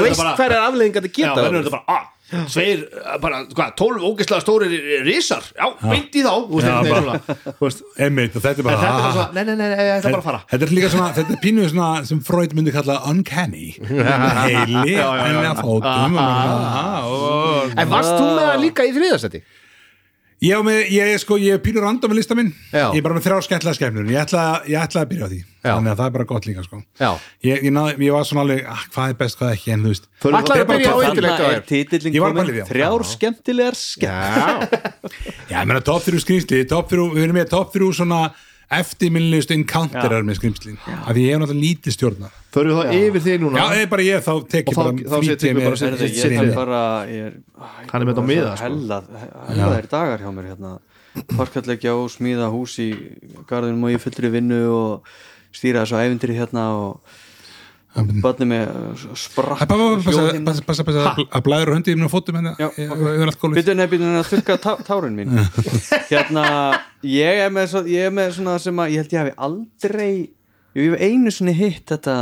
S4: þetta
S1: já,
S4: geta.
S1: verður þetta bara, ah, tveir bara, hvað, tólf ógeðslega stórir risar? Já, beint í þá. Þú veist,
S2: einmitt, þetta er
S1: en
S2: bara
S1: þetta er svona, nei, nei, nei, nei, ég ætla bara að fara.
S2: Þetta er líka svona, þetta er pínuð svona sem Freud myndi kalla uncanny. Heili, en að fótum ah.
S4: En varst þú með það líka í þriðasetti?
S2: Ég, á með, ég, er sko, ég er pínur random með lista minn
S4: Já.
S2: Ég er bara með þrjá skemmtilega skemmnur Ég ætla, ég ætla að byrja á því
S4: Já.
S2: Þannig að það er bara gott líka sko.
S4: Já.
S2: ég, ég, náði, ég var svona alveg, ah, hvað er best, hvað ekki En þú veist
S1: Förum
S2: bara
S4: að byrja á
S3: Þarna
S4: þér?
S3: er titillin
S2: Ég var bara
S3: komin
S2: að lifja.
S3: Þrjár skemmtilegar skemmt
S2: Já, ég meina top 3 skrýmsli top 3, Við erum með top 3 svona eftirminnilegust encounterar með skrýmslin Af því ég hef náttúrulega lítið stjórna
S1: Förum við þá yfir þig
S2: Já,
S1: núna.
S2: Það er bara ég, þá tek ég
S1: þá-
S2: bara
S1: þá setjum
S2: ég
S1: við bara
S3: Herðu,
S1: Sitt
S3: ég er bara ég er,
S1: Hann er með þetta á miða, sko.
S3: hella, hella er dagar hjá mér hérna. Parkallegja og smíða hús í garðinum og ég fullri vinnu og stýra þessu ævindri hérna og barni með
S2: Æ,
S3: sprakk
S2: Passa, passa,
S3: hérna.
S2: passa, passa að blæður höndi yfir á fótum hérna er
S3: Býtu nefn að þurka tá, tárin mín. *laughs* Hérna, ég er með, ég er með svona sem að ég held ég hafi aldrei ég hef einu svona hitt þetta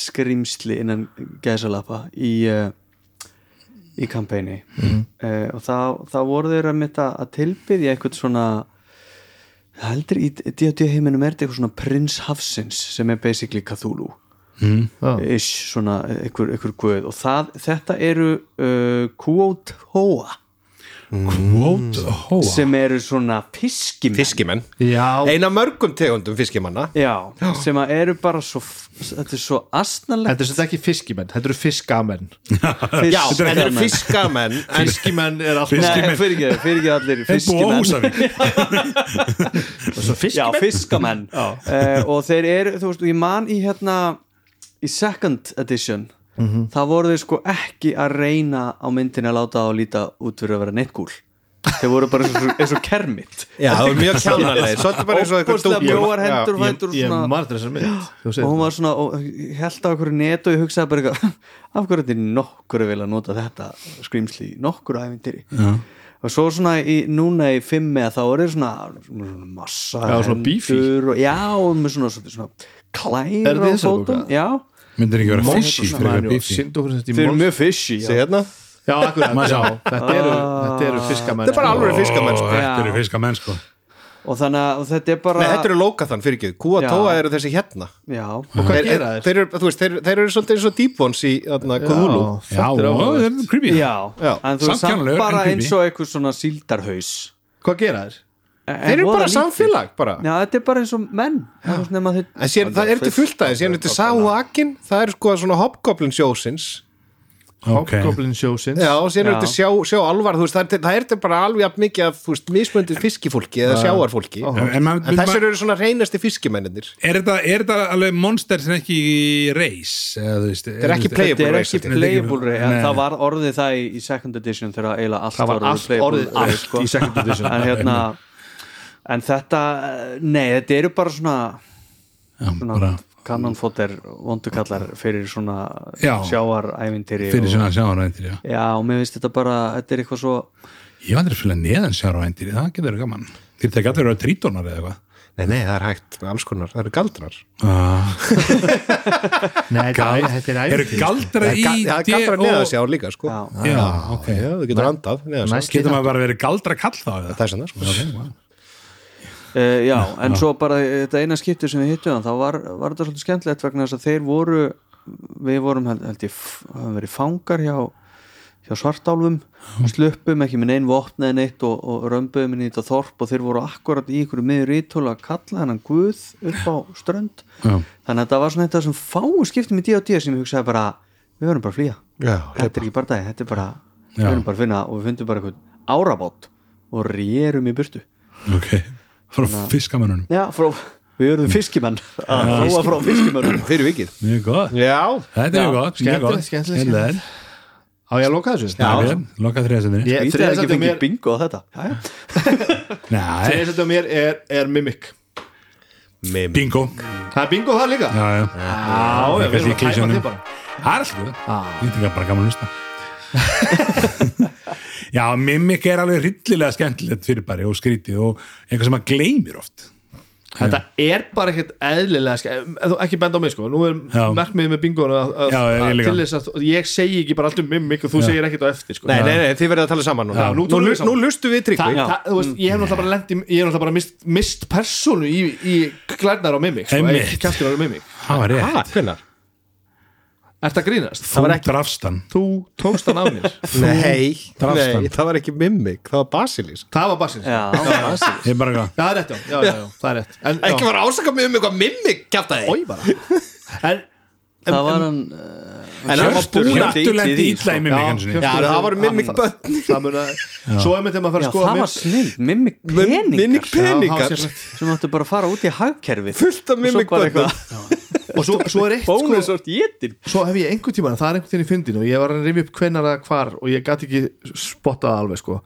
S3: skrimsli innan gæsalappa í uh, í kampæni
S2: Mhm.
S3: uh, og þá, þá voru þeir að mitt að tilbyðja eitthvað svona heldur í D&D heiminum er þetta eitthvað svona prins Hafsins sem er basically Cthulhu
S1: Já.
S3: ish, svona einhver, einhver guð. Og það, þetta eru uh, Quote Hoa. Sem eru svona fiskimenn.
S4: Fiskimenn.
S1: Já,
S4: Eina mörgum tegundum fiskimanna.
S3: Já, sem að eru bara svo þetta er svo astnalegt
S1: þetta er sem ekki fiskimenn, þetta eru fiskamenn. *laughs*
S4: Já, þeir eru fiskamenn en
S1: Fiskimenn er alltaf
S3: Nei, fyrir ekki, fyrir ekki allir fiskimenn. *laughs*
S1: Svo
S3: Já, fiskamenn. Uh, og þeir eru, þú veist, ég man í hérna í second edition
S1: Mhm.
S3: það voru þeir sko ekki að reyna á myndinni að láta á að líta út fyrir að vera neittgúl þeir voru bara eins og, eins og kermit.
S4: Já, það er mjög kjánalegir Svolítið bara eins og eitthvað
S3: mjóar hendur og
S1: Ég,
S3: fætur og og hún
S1: það.
S3: var svona og held á okkur net og ég hugsaði bara eitthvað *laughs* af hverju þetta er nokkur að vilja nota þetta skrýmsli, í nokkur æfintýri og svo svona í, núna í fimmi að þá er svona, svona massa
S1: Já, svona beefy.
S3: hendur og, já, og með svona, svona, svona klær
S1: Er
S3: á fótum. já,
S2: Myndir ekki vera fishy
S3: þeir eru mjög fishy
S4: Sé
S3: já.
S4: hérna.
S1: Já, akkurat, þetta eru, þetta eru fiskamenn
S4: Þetta er bara
S1: sko.
S4: alveg fiskamenn sko.
S2: Þetta eru fiskamenn sko.
S3: Og þannig að þetta er bara
S4: Nei, þetta eru lókathan fyrir ekki. Kúa
S3: Já.
S4: tóa eru þessi hérna.
S3: Já,
S1: Og hvað
S4: Þeir,
S1: gera þeir?
S4: þeir, eru, þú veist, þeir, þeir eru svolítið eins og Deep Ones í þarna, Cthulhu.
S2: Já,
S1: þetta er
S2: ó,
S1: áhugavert.
S2: þetta er creepy.
S3: Já, en þú veist samt
S2: Samkjánalegur,
S3: bara eins og eitthvað svona síldarhaus.
S1: Hvað gera þeir?
S4: Þeir eru bara samfélag bara.
S3: Já, þetta er bara eins og menn. Það er nema þeir-
S4: En síðan, það er til fullt aðeins, síðan er til Sahuakin það er sko svona Hobgoblin sjósins.
S2: Ok.
S1: Hobgoblin sjósins.
S4: Já, síðan er til sjá, sjá alvar, þú veist, það er, það er til bara alveg jafn mikið af, mismöndið fiskifólki eða sjáarfólki
S2: En, en, man,
S4: En þessir eru svona reynasti fiskimennir
S2: er, þetta, er þetta alveg monster sem ekki í race? Eða, þú veist,
S4: Þetta er ekki playable race,
S3: En það var orðið það í, second edition þegar eiginlega allt
S1: Það var
S3: orðið
S1: allt
S3: sko.
S1: í second edition.
S3: En hérna En þetta, nei, þetta eru bara svona svona
S2: bara
S3: kannonfóter vondukallar fyrir svona
S2: Já.
S3: sjáarævintýri
S2: fyrir svona sjáarvæntir já.
S3: Já, og mér finnst þetta bara þetta er eitthvað svo
S2: Ég vandir að fylga neðan sjáarvæntir það getur verið gaman Þeir tekja allir að vera trítónar eða eitthvað
S4: Nei, nei, það er hægt alls konar, það eru galdrar
S2: Ah,
S1: Nei, þetta er- þetta er
S2: Eru
S1: æfintýri
S2: galdra í
S4: Það er galdrar
S2: D.O.
S4: neða sjá líka, sko
S3: Já,
S2: Já, ok
S4: Já, þú getur andað
S2: Getur maður bara verið galdra kall þá eða?
S4: Það er svona, sko.
S3: Uh, já, en svo bara þetta eina skiptu sem við hittum þá var, var þetta svolítið skemmtilegt vegna þess að þeir voru við vorum held, held ég höfum verið fangar hjá, hjá svartálfum sluppum ekki með neinn vopn eða neitt og, og römbuðum inn í þetta þorp og þeir voru akkurat í ykkur miður ítól að kalla hennan guð upp á strönd.
S2: Já.
S3: þannig að þetta var svona þetta sem fáum skiptum í D&D sem ég hugsaði bara, við verðum bara að flýja.
S4: Já,
S3: þetta er ekki bara dagi, þetta er bara við
S2: Já.
S3: verðum bara að finna og við fundum bara eitthvað árabót og rérum í burtu.
S2: Ok, frá fiskamönnunum.
S3: Já, frá, við erum fiskimenn. Að róa frá fiskimennum
S4: fyrir vikið.
S2: Mjög gott.
S4: Já,
S2: Þetta er mjög gott, mjög gott.
S1: skemmtilegt, skemmtilegt. Á ég að loka þessu?
S2: Já, loka þriðasendir
S1: Ég-
S3: Við
S1: þriðja
S3: ekki
S1: sæti á
S3: fengið
S1: mér-
S3: bingo á þetta. Jæja. *laughs*
S2: Nei,
S1: Þriðja sæti á mér er, er Mimic.
S4: Mim
S2: bingo.
S1: Það er bingo það líka?
S2: Já, já.
S1: Já, já, við erum að tæma þig bara.
S2: Það er alltaf. Þetta er bara gaman að hlusta *laughs* Já, mimik er alveg hryllilega skemmtilegt fyrirbæri og skrítið og eitthvað sem maður gleymir oft.
S1: Þetta er bara ekkert eðlilega ske- ef þú ekki benda á mig sko, nú er
S2: Já.
S1: merkmiðið með bingoinu að,
S2: Já,
S1: til þess að ég segi ekki bara allt um Mimic og þú segir ekkert á eftir sko.
S4: Nei, nei, nei, þið verðið að tala saman núna.
S1: Já, nú
S4: Nú, nú, lustu við
S1: Þa,
S4: tryggvi.
S1: Það, þú veist, ég hef náttúrulega bara lent í, ég hef náttúrulega bara mist, mist persónu í, í glærnar á Mimic sko,
S2: Einmitt.
S1: kæftir á Mimic
S2: Það var rétt
S4: Hæ, hvenær?
S1: Ert að grínast?
S2: Þú drafst hann.
S1: Þú tókst hann af mér. *laughs*
S4: Nei, nei, það var ekki mimic, það var basilisk.
S1: Það var Já,
S3: það
S2: er
S1: það er rétt, já, já, já, já, það er rétt. En,
S4: Ekki var ásaka mimic og mimic kæfta þig
S1: Ói bara. En,
S3: Það var hann
S4: En að-
S3: henti
S2: Hjörtur lendi
S3: í sko.
S4: Já, það var
S1: það- það mun að Svo er með þegar maður fara að skoða
S3: það var snill, mimik
S4: Mimic
S3: peningar.
S4: peningar.
S1: Sérstakt.
S3: sem áttu bara að fara út í hagkerfið.
S4: Fullt af mimic börnum
S1: Og svo, svo er eitt sko
S3: bónusort jétin
S1: Svo hef ég einhvern tímann, það er einhvern tímann í fyndin og ég var að rifja upp hvenær að hvar og ég gæti ekki spottað alveg sko.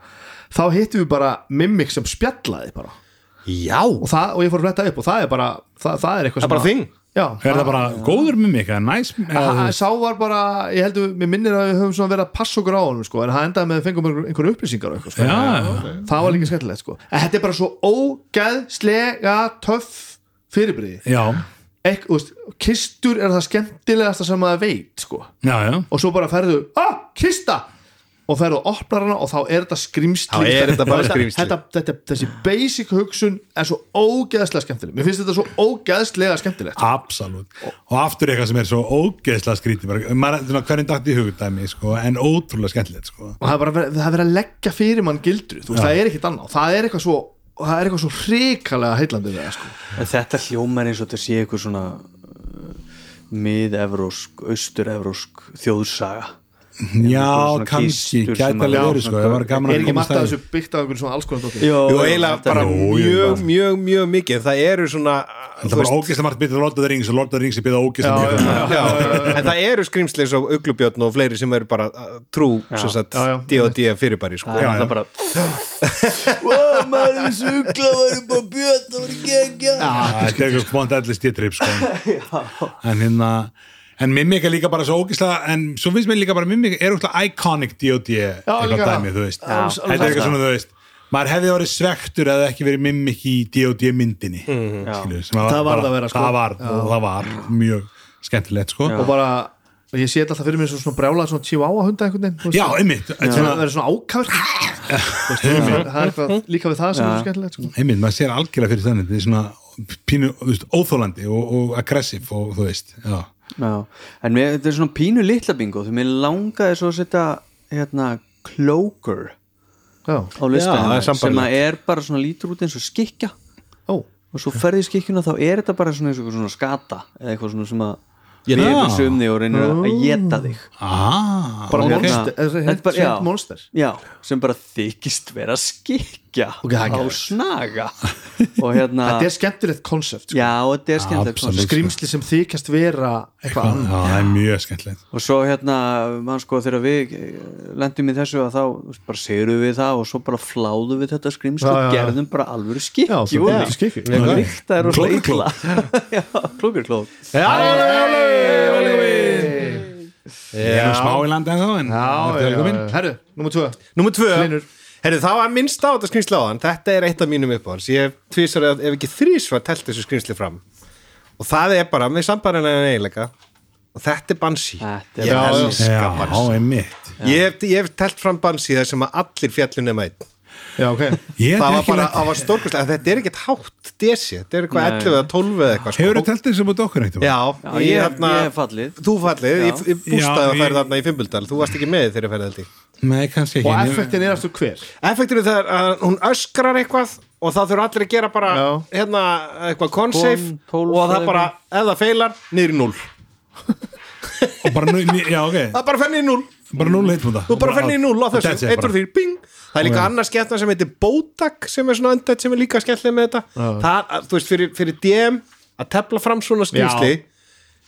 S1: Þá hittum við bara Mimic sem spjallaði bara.
S4: Já,
S1: og, það, og ég fór að fletta upp og það er bara það, það er eitthvað
S4: það er bara
S1: sem
S4: þing.
S1: Já,
S2: Er það bara góður mimik? Eða næs?
S1: Sá var bara, ég heldur, mér minnir að við höfum svona verið að passa okkur á honum sko, en það endaði með að fengum einhver, einhver upplýsingar og eitthvað, sko.
S2: Já,
S1: það var líka skemmtilegt sko. en þetta er bara svo ógeðslega töff fyrirbriði
S2: já,
S1: Ekk, veist, kistur er það skemmtilegasta sem maður veit sko.
S2: já, já.
S1: Og svo bara ferðu, ah, kista! Og ferðu og opnar hana og þá er þetta skrimsli
S4: Þá er þetta bara
S1: Þetta- þetta, þetta, þessi basic hugsun er svo ógeðslega skemmtileg. Mér finnst þetta svo ógeðslega skemmtilegt.
S2: Absolutt. Og aftur eitthvað sem er svo ógeðslega skrítið hvernig dætt í hugdæmi sko, en ótrúlega skemmtilegt sko.
S1: og það er bara það er að leggja fyrir mann gildru þú veist, það er ekkit annað. Það er eitthvað svo það er eitthvað svo hrikalega heillandi við það sko.
S3: Þetta hljómar eins og þetta sé eitthvað svona uh, mið-evrósk, austur-evrósk þjóðsaga
S2: Já,
S3: svona
S2: kannski,
S3: kistur
S2: gæti
S3: sem
S2: alveg
S3: að-
S2: verið sko, það var gaman
S1: er
S2: að
S1: ekki að
S2: að
S1: þessu byggt á einhverjum svona alls konar dóttir
S3: Jó,
S4: eiginlega bara mjög, mjög, mjög, mjög mikið Það eru svona
S2: Það var ógeðslega margt byrðið Lord of the Rings og Lord of the Rings er
S1: Já,
S2: mikið
S1: já,
S4: Já, en það eru skrýmsli eins og uglubjörn og fleiri sem eru bara uh, trú sem sagt,
S1: Já, já.
S4: D&D fyrirbæri sko.
S3: Það er
S2: já.
S3: það bara *laughs* Wow, maður er sugla var bara björn, það var ekki ekki
S2: Þetta er eitthvað spont allir stýttrip sko. *laughs* en hérna en Mimik er líka bara svo ógeðslega en svo finnst mér líka bara Mimik er útla iconic D.O.D. eitthvað dæmi, þú veist
S1: Já,
S2: þetta er eitthvað svona, þú veist maður hefði verið svektur eða ekki verið Mimik í D.O.D. myndinni skilur, sem
S1: Það varð
S2: bara-
S1: að vera, sko.
S2: það var, og það var mjög skemmtilegt sko.
S1: og bara, og ég sé þetta alltaf fyrir mér svo svona brjálað svona chihuahua hunda einhvern veginn
S2: já, einmitt
S1: það
S2: svona,
S1: verður svona ákavert það er eitthvað líka við það sem er svo skemmtilegt sko.
S2: einmitt, maður sér algjörlega fyrir þannig þetta er svona pínu, þú veist, óþólandi og, og aggressiv og þú veist já,
S3: Já, en mér, þetta er svona pínu litla bingo því mér langaði svo að setja hérna Cloaker
S1: já,
S3: á
S4: er
S3: sem að er bara svona lítur út eins og skikja
S1: ó.
S3: Og svo ferði skikkjuna þá er þetta bara svona, eins og svona skata eða eitthvað svona sem að
S2: Já.
S3: reyfur sig um þig og reynir að geta þig.
S2: Ah,
S1: bara monster,
S3: hérna- er
S1: er monster.
S3: Já, sem bara þykist vera skikja
S1: gegja
S3: á snaga. Og hérna
S1: þetta er skemmtilegt konsept sko.
S3: já, þetta er skemmtilegt
S2: konsept
S1: skrimsli sem þykast vera eitthvað
S2: já, það er mjög skemmtilegt.
S3: Og svo hérna, mann sko, þegar við eh, lendum í þessu að þá bara segjurum við það og svo bara fláðum við þetta
S1: skrimsli
S3: og gerðum bara alveg skikki líkt að eru hlugla klúkirklók
S2: Ég er nú *laughs* smá í landa en þá
S1: Herru, nummer 2
S4: Nummer
S1: 2
S4: Herru, það var minnst á þetta skrýnsli áðan, þetta er eitt af mínum uppáhans, ég hef tvísar ef ekki þrísvar telt þessu skrýnsli fram. Og það er bara með sambarina en eiginleika. Og þetta er
S3: Bansi
S4: Ég elskar
S2: Bansi
S4: Ég hef telt fram Bansi þar sem að allir fjallin er mætt
S1: Já,
S2: okay.
S4: það var bara, það var stórkvæmslega þetta er ekkert hátt desi, þetta er eitthvað 11 eða 12 eða eitthvað sko.
S2: hefur þið telt þessu mútið okkur eitthvað?
S4: já,
S3: já ég, ég hef hérna- fallið.
S4: Þú fallið, já. ég bústaði að færa þarna í Fimbuldal þú varst ekki með þegar ég færði þetta
S2: nei, kannski ekki.
S1: Og effektin er aftur hver?
S4: Effektur er það að hún öskrar eitthvað og það þurfa allir að gera bara
S1: Já.
S4: hérna eitthvað consafe og það bara, ef það feilar, niður í 0
S2: og bara, nú- já, ok, *laughs*
S4: það bara fenni í 0
S2: bara núl heitt múta
S4: þú bara fenni í 0 á þessu, 1 og 3, bing. Það er líka okay. annars skemmtna sem heitir Bodak sem er svona öndett sem er líka skemmtileg með þetta. Það, að, þú veist, fyrir, fyrir DM að tefla fram svona skýrsli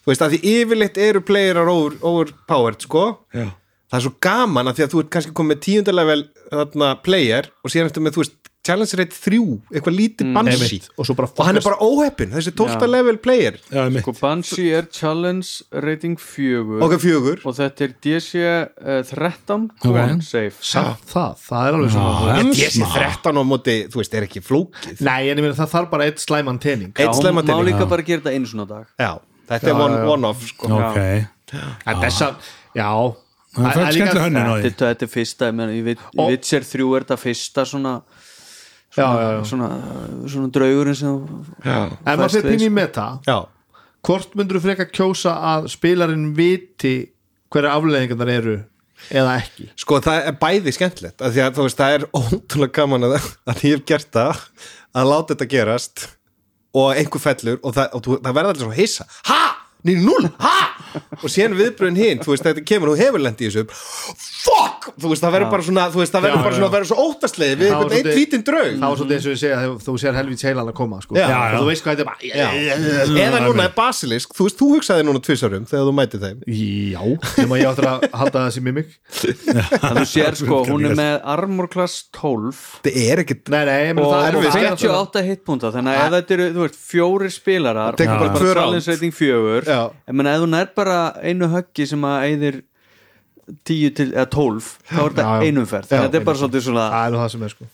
S4: þú veist, að því yfirleitt eru playerar over, overpowered, sko.
S2: Já.
S4: Það er svo gaman að því að þú ert kannski komið með tíundalevel þarna player og síðan eftir með, þú veist, challenge rate 3 eitthvað lítið bansi
S1: Einmitt. og svo bara
S4: og hann er bara óheppin, þessi 12. level player.
S2: Einmitt.
S3: Sko Banshee er challenge rating 4
S4: okkar fjögur.
S3: Og þetta er DC uh, 13
S2: Ok.
S3: con safe.
S1: Samt það, það er alveg svona
S2: smá.
S4: 13 á móti, þú veist, er ekki flókið.
S1: Nei, en ég meina það þarf bara eitt slæman tening.
S4: Einn
S3: Já, hún
S4: slemma
S3: má líka bara gera þetta einu svona á dag.
S4: Já, þetta er one,
S1: já.
S4: one off sko.
S2: ok,
S1: en þessa, já
S2: það er skemmtilega hönnun á því
S3: þetta, þetta er fyrsta, ég
S1: Og-
S3: Witcher 3 er þetta fyrsta svona svona,
S1: já, já.
S3: svona, svona draugurinn sem
S4: Já,
S1: ef maður fyrir pínu í
S3: sko.
S1: meta.
S4: Já,
S1: hvort myndur þú frekar kjósa að spilarinn viti hverja afleðingar þar eru eða ekki?
S4: Sko það er bæði skemmtilegt af því að þú veist það er ótrúlega gaman að, að ég hef gert það að láta þetta gerast og einhver fellur og það, og þú, það verða allir svo hissa. Ha, nýri núl, ha? Og síðan viðbröðin hinn, þú veist þetta kemur og hefur lendi í þessu fuck, þú veist það verður bara svona þú veist það verður
S1: Já,
S4: bara
S1: já.
S4: svona að verður svo óttastleið við
S1: Það
S4: einhvern einn hvítin draug.
S1: það var svolítið eins og ég segja þú sér helvits heilan að koma sko.
S4: Já.
S1: og þú veist hvað þetta er bara
S4: eða núna er basilisk, þú veist þú hugsaði núna tvisarum þegar þú mætið þeim.
S1: Já, nema ég áttur að halda það sem
S3: Það þú sér sko, hún er með Armor Class 12
S4: þetta er ekkit
S3: og
S1: það er
S4: erfitt.
S1: það er náttúrulega-
S3: 58 hitpunta þannig að ef þetta eru, þú veist, fjórir spilarar challenge rating fjögur
S4: Já.
S3: Ég meina ef þú nær bara einu höggi sem að eyðir 10 til, eða 12 þá er þetta
S1: Já, já.
S3: einum ferð
S1: Já,
S3: þetta er bara svolítið svona
S1: það er það sem er sko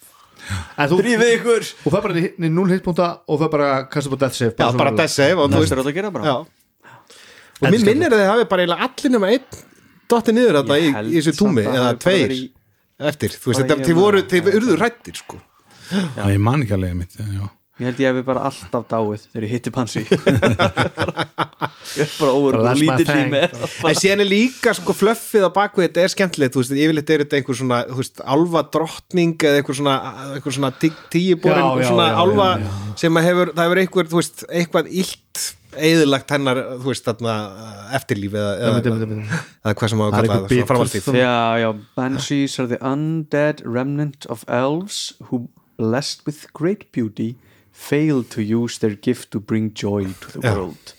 S1: en þú,
S3: drífið ykkur
S1: þú fær bara í 0 hitpunta og fær bara kasta på death save
S4: já, bara death save og þú
S3: það er þetta að gera bara
S4: Já. og mér minnir að þið hafi bara allir nema einn dotti niður þetta í,
S3: Ég held
S4: í þessu túmi
S3: að
S4: eða
S3: það bara
S4: tveir eftir, þú veist,
S3: bara
S4: þetta, þið voru,
S3: hérna-
S4: þið urðu rættir sko.
S2: Já, ég man ekki alveg mitt já.
S3: Ég held ég hefði bara alltaf dáið þegar ég hitti pansi *laughs* ég er bara óver
S1: That's
S3: og
S1: thing.
S3: mér
S4: en síðan er líka sko fluffið á bakvið þetta er skemmtilegt, þú veist, yfirleitt er þetta einhver svona, þú veist, alva drottning eða einhver svona, einhver svona tí- tíuborin
S1: Já, já,
S4: svona
S1: já,
S4: alva
S1: já,
S4: sem að hefur, það hefur einhver, þú veist, eitthvað illt eðilagt hennar, þú veist, þarna eftirlíf eða, eða, hvað sem á að kalla
S1: einhver
S4: það, framhaldið.
S3: Já, já, Banshees are the undead remnant of elves who, blessed with great beauty, fail to use their gift to bring joy to the
S4: Já.
S3: world.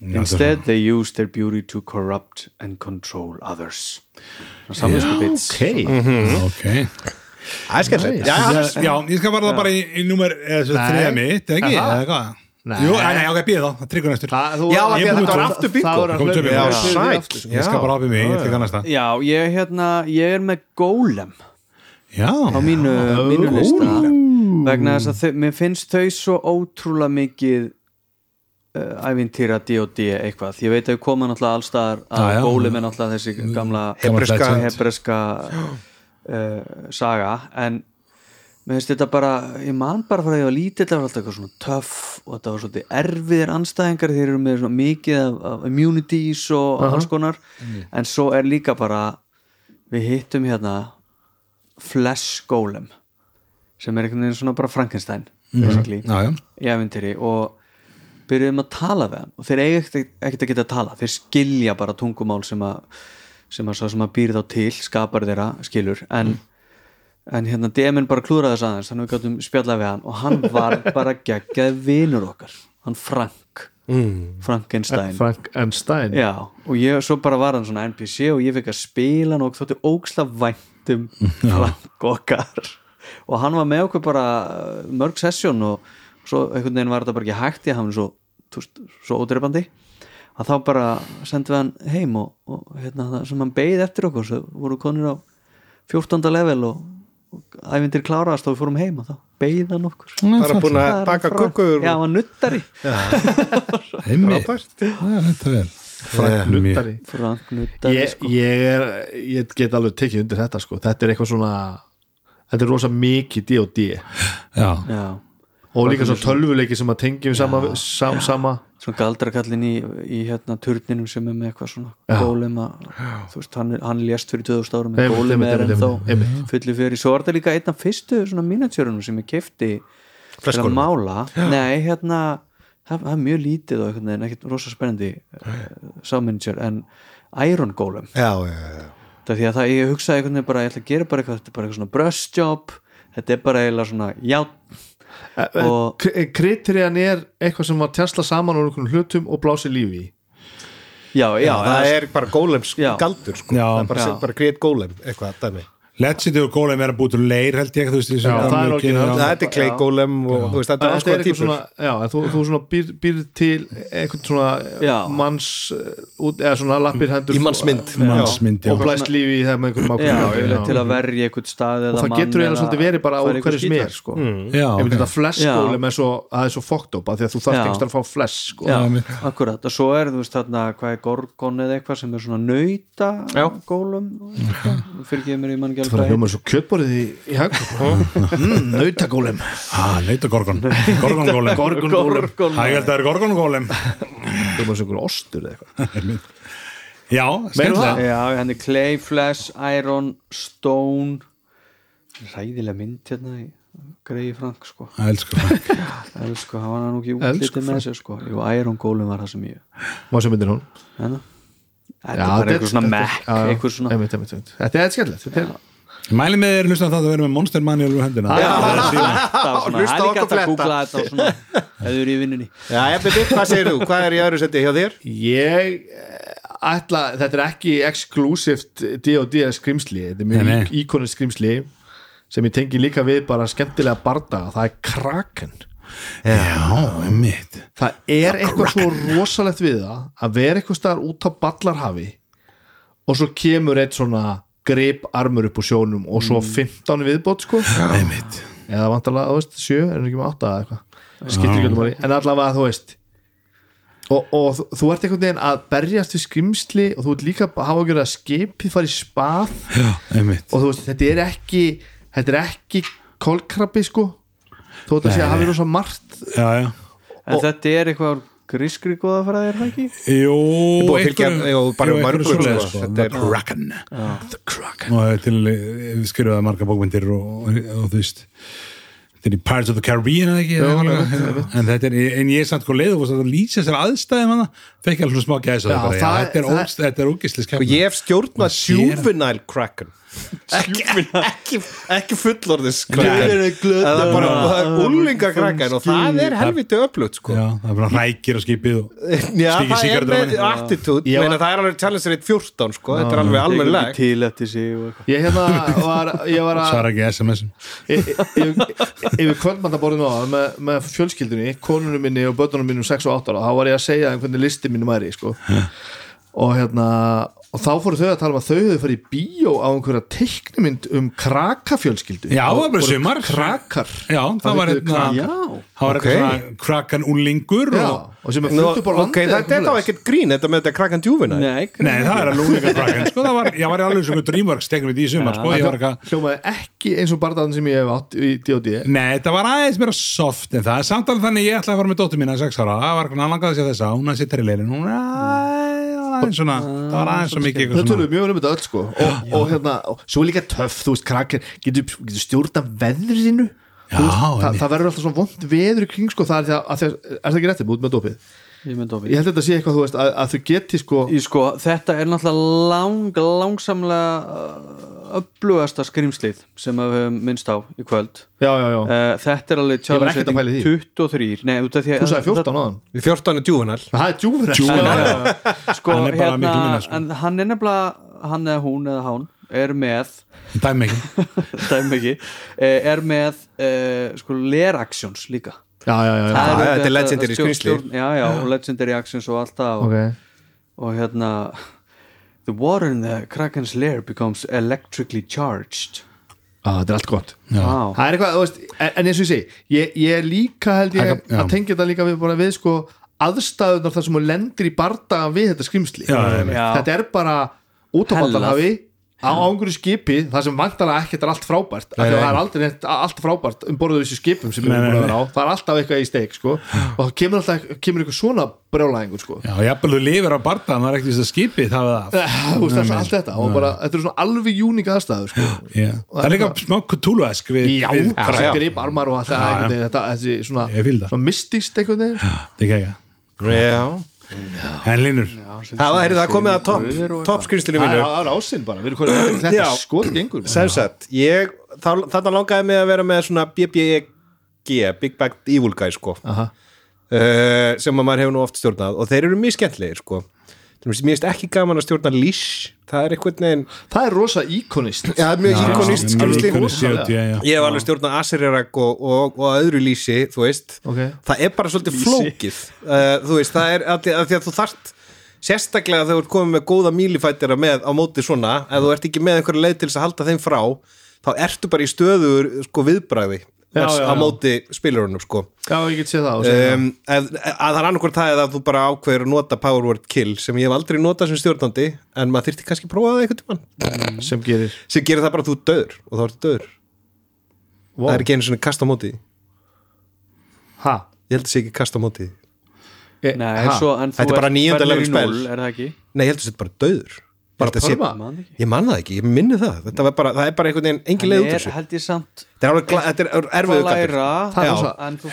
S3: Instead, they use their beauty to corrupt and control others. Samvinsku bits.
S1: ok,
S2: ok
S4: Það er skemmtilegt, já,
S2: ég skal fara það bara í, í númer þriða mitt, ekki?
S1: Aha.
S2: Eða hvað?
S1: Nei.
S2: Jú, nei, nei, ok, býða þá, það tryggur næstur
S4: Já, af
S2: því að þetta var
S4: aftur
S2: mig.
S1: Já, sko.
S2: Ég skal bara í mig, ég tryggur næsta
S3: Já, ég, hérna, ég er með Golem
S2: Já,
S3: á mínu, mínu lista vegna þess að þau, mér finnst þau svo ótrúlega mikið uh, ævintýra D&D eitthvað. Ég veit að við komum náttúrulega allstaðar að
S2: Já.
S3: Golem er náttúrulega þessi gamla
S4: Hebreska-
S3: hebreska uh, saga. En mér finnst þetta bara ég man bara fyrir að ég var lítill það var alltaf eitthvað svona töff og þetta var svolítið erfiðir anstæðingar þeir eru með svona mikið af, af immunities og alls konar. En svo er líka bara við hittum hérna Flesh Golem sem er einhvern veginn svona bara Frankenstein basically,
S2: já, já.
S3: í ævintýri og byrjuðum að tala við hann. Og þeir eiga ekkert að geta að tala þeir skilja bara tungumál sem að sem að, að býr þá til, skapar þeirra skilur, en en hérna DM-in bara klúraði þess aðeins. Þannig að við gáttum spjallað við hann. Og hann var *laughs* bara geggjað vinur okkar. Hann Frank, Frankenstein.
S1: Frankenstein
S3: Já, og ég, svo bara var hann svona NPC og ég fikk að spila hann og þótti óksla væntum Frank okkar og hann var með okkur bara uh, mörg sessjón og svo einhvern veginn var þetta bara ekki hægt að hann svo, svo ódreifandi að þá bara sendum við hann heim og, og hérna, það sem hann beið eftir okkur svo voru konir á 14. level og, og æfindir kláraðast og við fórum heim og þá beið hann okkur.
S4: Bara búin að baka kukkur
S3: Já, hann var nuttari. *laughs*
S2: Heimi, það er þetta vel.
S1: Frank Nuttari.
S3: Frank nuttari
S1: ég,
S3: sko.
S1: ég, er, ég get alveg tekið undir þetta sko. þetta er eitthvað svona þetta er rosa mikið D&D
S2: Já,
S3: Já.
S1: Og líka svo tölvuleiki sem að tengjum sama, sam, sama
S3: svona galdrakallin í, í hérna turninum sem er með eitthvað svona
S1: Já.
S3: gólem að, þú veist, hann, hann lést fyrir 2000 árum en gólem
S1: einmitt,
S3: er ennþá
S1: einmitt.
S3: fullu fyrir, svo er þetta líka einn af fyrstu svona miniatjörunum sem ég kefti til að mála, nei, hérna það, það er mjög lítið og einhvern veginn ekkert rosa spennandi uh, sáminiatjör en Iron Golem.
S4: Já, já, já.
S3: Það er því að það, ég hugsaði einhvern veginn bara ég ætla að gera bara eitthvað, þetta er bara eitthvað svona brush job þetta er bara eiginlega svona, já Og-
S1: kriterian er eitthvað sem var tjastla saman úr einhvern hlutum og blási lífi í
S3: já, já,
S4: það er bara gólems
S3: Já.
S4: galdur sko.
S2: Já.
S4: það er bara,
S3: Já.
S4: bara grét gólem eitthvað dæmi
S2: Legendary og Golem er að búið til leir held ég, þú veist, þessu
S1: Já, það er
S2: kynni,
S4: það er clay gólem og þú veist, þetta er alls
S1: Þetta
S4: konar
S1: eitthvað
S4: típur.
S1: svona, já, þú, þú svona býr, býr til eitthvað svona
S3: Já.
S1: manns út, eða svona lappir hendur
S4: í mannsmynd.
S2: Mannsmynd, já.
S1: og blæst lífi í það með einhverjum
S3: yfirleitt til að verja eitthvað stað
S1: og það getur eiginlega
S3: eða
S1: svolítið verið bara á hverju sem er sko.
S2: Já,
S1: ég myndi
S2: ok.
S1: þetta fleskólum
S3: Já.
S1: er svo, það er svo fokkt upp því að þú þarft ekki að fá flesk sko.
S3: Akkurat. Og svo er þú veist þarna hvað er gorgon eða eitthvað sem er svona *laughs*
S1: það hljómar svo kjötborið í, í mm, nautagólum
S2: Ah, leita Gorgon Gorgon Golem
S1: Gorgon gólum
S3: Gorgon
S2: Það er Gorgon Golem
S1: það er bara svona ostur eða eitthvað.
S2: Já, skemmtilega.
S3: Já, hann er Clay, Flash, Iron, Stone. Ræðilega mynd hérna í Greiði Frank sko.
S2: Elsku *laughs*
S3: Elsku, hann var nú ekki útlítið með sér sko. Jú, Iron Golem var það sem ég
S1: má sem myndir hún
S3: Hérna? Þetta er bara einhver svona
S1: einmitt. þetta er skemmtilegt þetta er
S2: Mæli með þér hlusta á það að vera með Monster Manual úr hendina Það er. *laughs*
S3: Það
S4: Hlusta
S3: það er
S4: okkur fletta.
S3: þú eru í vinnunni
S4: Já, ég byrju, hvað segir þú? Hvað er í öðru seti hjá þér?
S1: ég eh, ætla, þetta er ekki exclusivt D&D skrimsli, þetta er mjög íkonist skrimsli sem ég tengi líka við bara skemmtilega bardaga, það er Kraken
S2: Já, einmitt
S1: það er eitthvað svo rosalegt við það að vera eitthvað staðar út á ballarhafi og svo kemur eitt svona grip armur upp úr sjónum og svo 15 viðbót sko. Eða vantarlega, þú veist, 7, er ekki með 8 eða eitthvað? Skiptir ekki um máli, en allavega þú veist og, og þú, ert einhvern veginn að berjast við skrimsli og þú ert líka að hafa að gera að skipið fara í spað.
S2: Já,
S1: og þú veist, þetta er ekki þetta er ekki kolkrabbi sko. Þú veist að sé að hafa verið svo margt.
S2: Já, já.
S3: En þetta er eitthvað grískri góða fara þér, það ekki?
S2: Jú,
S4: búið að fylgja-
S2: einhverju-
S4: jú, bara
S2: jú,
S4: mörgum,
S2: einhverju svoleiðis,
S4: sko.
S2: sko.
S4: Er-
S2: The Kraken
S1: The Kraken
S2: og það er til við skrifaði marga bókmyndir og, og, og þú veist þetta er í Pirates of the Caribbean eða ekki
S1: Já,
S2: eða
S1: einmitt,
S2: eitthvað. en þetta er, en ég er samt sko leið og það lýsa sér aðstæðum hana fekk alveg smá gæsa það
S1: það-
S2: þetta er,
S1: það-
S2: er ógislis
S4: Og ég hef stjórnað juvenile kraken ekki, ekki, ekki fullorðis
S1: Nei.
S4: kraken það er bara það er úlinga kraken og það er helviti öflugt sko.
S2: Já, það er bara rækir og skipið og *laughs*
S4: Já, það er með
S1: var-
S4: það er alveg challenge rate 14 sko, þetta er alveg alveg leg
S1: ég hérna *laughs* var, ég var að
S2: svara ekki SMS-um
S1: yfir, kvöldmandaborðinu á með, með fjölskyldunni, konunum minni og börnunum minnum 6 og 8 ára, þá var ég að segja þeim hvernig listi mínum væri sko. og hérna og þá fóru þau að tala um að þau höfðu farið í bíó á einhverja teiknumynd um krakafjölskyldu.
S2: Já, það var bara sumar.
S1: Krakar.
S2: Já, það var hérna var eitthvað krakan úlingur
S1: Já,
S2: og
S1: og sem er flutt upp á
S4: ok,
S1: landi
S4: þetta er þá ekkert grín þetta með þetta kraken juvenile
S3: nei,
S2: það er að lúlinga krakan sko, það var, ég var í alveg svona Dreamworks tegnum í sumar, sko, ég var eitthvað
S1: hljómaði ekki eins og bardaðan sem ég hef átt í D.O.D.
S2: Nei, þetta var aðeins meira soft en það. Er samt alveg þannig ég ætlaði að fara með dóttur mína að 6 ára, það var er aðeins svona, það var aðeins svo mikið
S1: það tölum mjög vel um þetta öll sko. Og, og hérna, og svo líka töff þú veist, krakken, getur, getur stjórna veðrinu?
S2: Já,
S1: veist, það, það verður alltaf svona vond veður í kring sko, það er, því að, að, er það ekki réttið út með dópið
S3: ég myndi ofið
S1: ég held að þetta sé eitthvað, þú veist, að, að þau geti sko
S3: Í sko, þetta er náttúrulega lang, langsamlega upplugasta skrimslið sem við höfum minnst á í kvöld.
S1: Já, já, já,
S3: uh, Þetta er alveg
S1: var ekkert að pæla í því.
S3: 23 Nei,
S1: þú sagði 14 á þann
S4: Við 14 er juvenile
S1: það er djúfur
S2: Juvenile. *laughs*
S3: sko,
S2: Hann er bara
S3: hérna,
S2: miklu minna, sko.
S3: hann er nefnilega hann eða hún eða hán er með
S2: dæmi ekki. *laughs*
S3: Dæmi ekki, eh, er með uh, sko ler-actions líka
S1: já, já, já, já.
S3: Það
S4: já,
S3: eru
S4: þetta er legendary
S3: stjórn- já, já, og legendary actions og allt það og,
S1: ok,
S3: og hérna the water in the Kraken's lair becomes electrically charged
S1: ah, þetta er allt gott.
S3: Vá.
S1: það er eitthvað, þú veist, en, en eins og ég segi ég, ég er líka held ég
S2: Það- já.
S1: að tengja þetta líka við, bara við sko aðstæðunar þar sem hún lendir í bardaga við þetta skrimsli
S2: Já,
S1: þetta er bara út á
S3: Hellað.
S1: Á einhverju skipi, það sem vantalega ekkert er allt frábært, af því að það er aldrei neitt allt frábært um borðið þessu skipum sem við
S2: Nei,
S1: erum búin að
S2: nei,
S1: vera á, það er alltaf eitthvað í steik sko, og það kemur alltaf kemur eitthvað svona brjálæðingur sko.
S2: Já, jafnvel þú lifir á bardaðan, það er ekkert þess að skipið það er það. *laughs*
S1: Það er allt þetta. Og bara, þetta er svona alveg júník aðstæður sko.
S2: Já. Það er líka smá kutúluesk við,
S1: já, bara
S2: krakan.
S1: grip armar og allt það, þetta, þessi svona,
S2: það. Það er ekki
S4: Já
S2: En Linur,
S4: Það er það komið að topp top
S1: það
S4: mínu
S1: er- það er ásinn bara, við erum hvernig þetta
S4: Já.
S1: skot gengur
S4: Sem sagt, ég, þá, þarna langaði mig að vera með svona BBEG Big Bad Evil Guy sko.
S1: Aha.
S4: uh, sem að maður hefur nú oft stjórnað og þeir eru mjög skemmtlegir sko Mér finnst ekki gaman að stjórna Leash. Það er einhvern veginn
S1: það er rosa íkonist.
S4: Já, mjög íkonist skrimsli
S2: Íkonist, já, já, já.
S4: Ég hef alveg stjórnað Aserirag og, og, og öðru Lísi, þú veist.
S1: Ok.
S4: það er bara svolítið flókið. Uh, þú veist, það er að, að því að þú þarft sérstaklega þegar þú ert komið með góða mílifættira með á móti svona ef þú ert ekki með einhverja leið til þess að halda þeim frá þá ertu bara í stöður sko viðbræði
S1: Já, já,
S4: á
S1: já.
S4: móti spilurunum sko
S1: já, ég get séð það, það.
S4: um, að, að það er annarkvært það eða að þú bara ákveður að nota power word kill sem ég hef aldrei notað sem stjórnandi en maður þyrfti kannski að prófa það einhvern tímann
S1: sem gerir
S4: sem gerir það bara að þú döður og þá ertu döður
S1: wow.
S4: það er ekki einu svona kast á móti
S1: ha,
S4: ég held að sé ekki kast á móti.
S1: E,
S3: Nei, svo, en þú
S4: Þetta er bara
S3: Er það ekki?
S4: Nei, ég heldur að þetta bara döður
S1: Bara
S4: Þetta sé-. Ég man það ekki, ég minni það. Þetta var bara, það er bara einhvern veginn engin leið út
S3: er,
S4: þessu
S3: held ég samt
S4: Þetta er alveg, þetta er
S1: Það er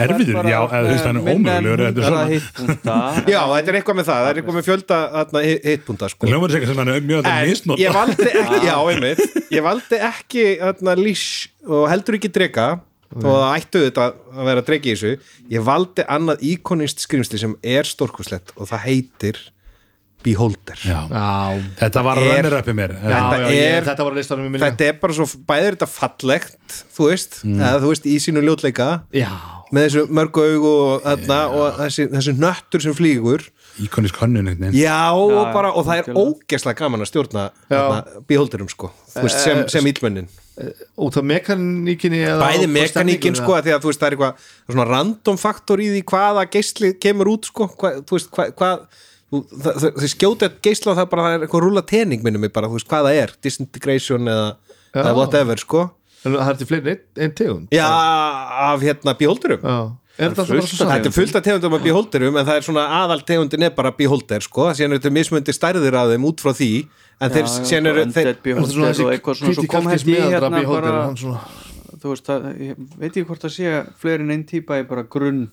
S2: Erfiður,
S3: bara
S2: já, eða þú veist, er ómögulegur, þetta er
S3: 100
S2: svona.
S3: hitpunta. *laughs*
S4: Já, þetta er eitthvað með það, það er eitthvað með fjölda þarna, hitpunta sko.
S2: Er
S4: ég valdi ekki, *laughs* já, einmitt. Ég valdi ekki þarna, lís og heldur ekki drega þó að það ættu þetta að vera dregi í þessu. Ég valdi annað íkonist skrimsli sem er stórkuslegt og það heitir Beholder
S2: Já.
S1: Já,
S2: Þetta var rönnir uppi mér.
S1: já,
S4: Þetta
S1: já, ég,
S4: er-
S1: þetta var að listanum í minni
S4: Þetta er bara svo, bæðir þetta fallegt þú veist, eða þú veist, í sínu ljótleika
S1: Já,
S4: með þessu mörgu aug og, þarna, og þessi, þessi nöttur sem flýgur.
S2: Íkonisk hönnun.
S4: Já, og, bara, og það er ógeðslega gaman að stjórna þarna, beholderum sko, þú veist, sem, sem ílmennin
S1: út af mekaníkinni eða
S4: bæði
S1: og
S4: mekaníkin
S1: stemningunni,
S4: sko, að því að þú veist, það er eitthvað random faktor í því hvaða geisli kemur út sko, hvað, þú veist, hvað, hvað það- það- þau skjóta geisla og það bara það er eitthvað rúla tening minnum mig bara, þú veist, hvað það er disintegration eða, eða whatever sko.
S1: En það er til fleiri en ein, ein tegund?
S4: Já, af hérna beholderum.
S1: Já. Er þetta alltaf bara svo
S4: Þetta er fullt af tegundum af beholderum en það er svona aðal tegundin er bara beholder sko, síðan er þetta mismöndi stærðir af þeim út frá því en þeir, eru þeir,
S1: Þetta er þessi
S3: og eitthvað svona svo kom hætti hérna bara þú veist að, ég veit ekki hvort það sé fleiri en einn típa í bara grunn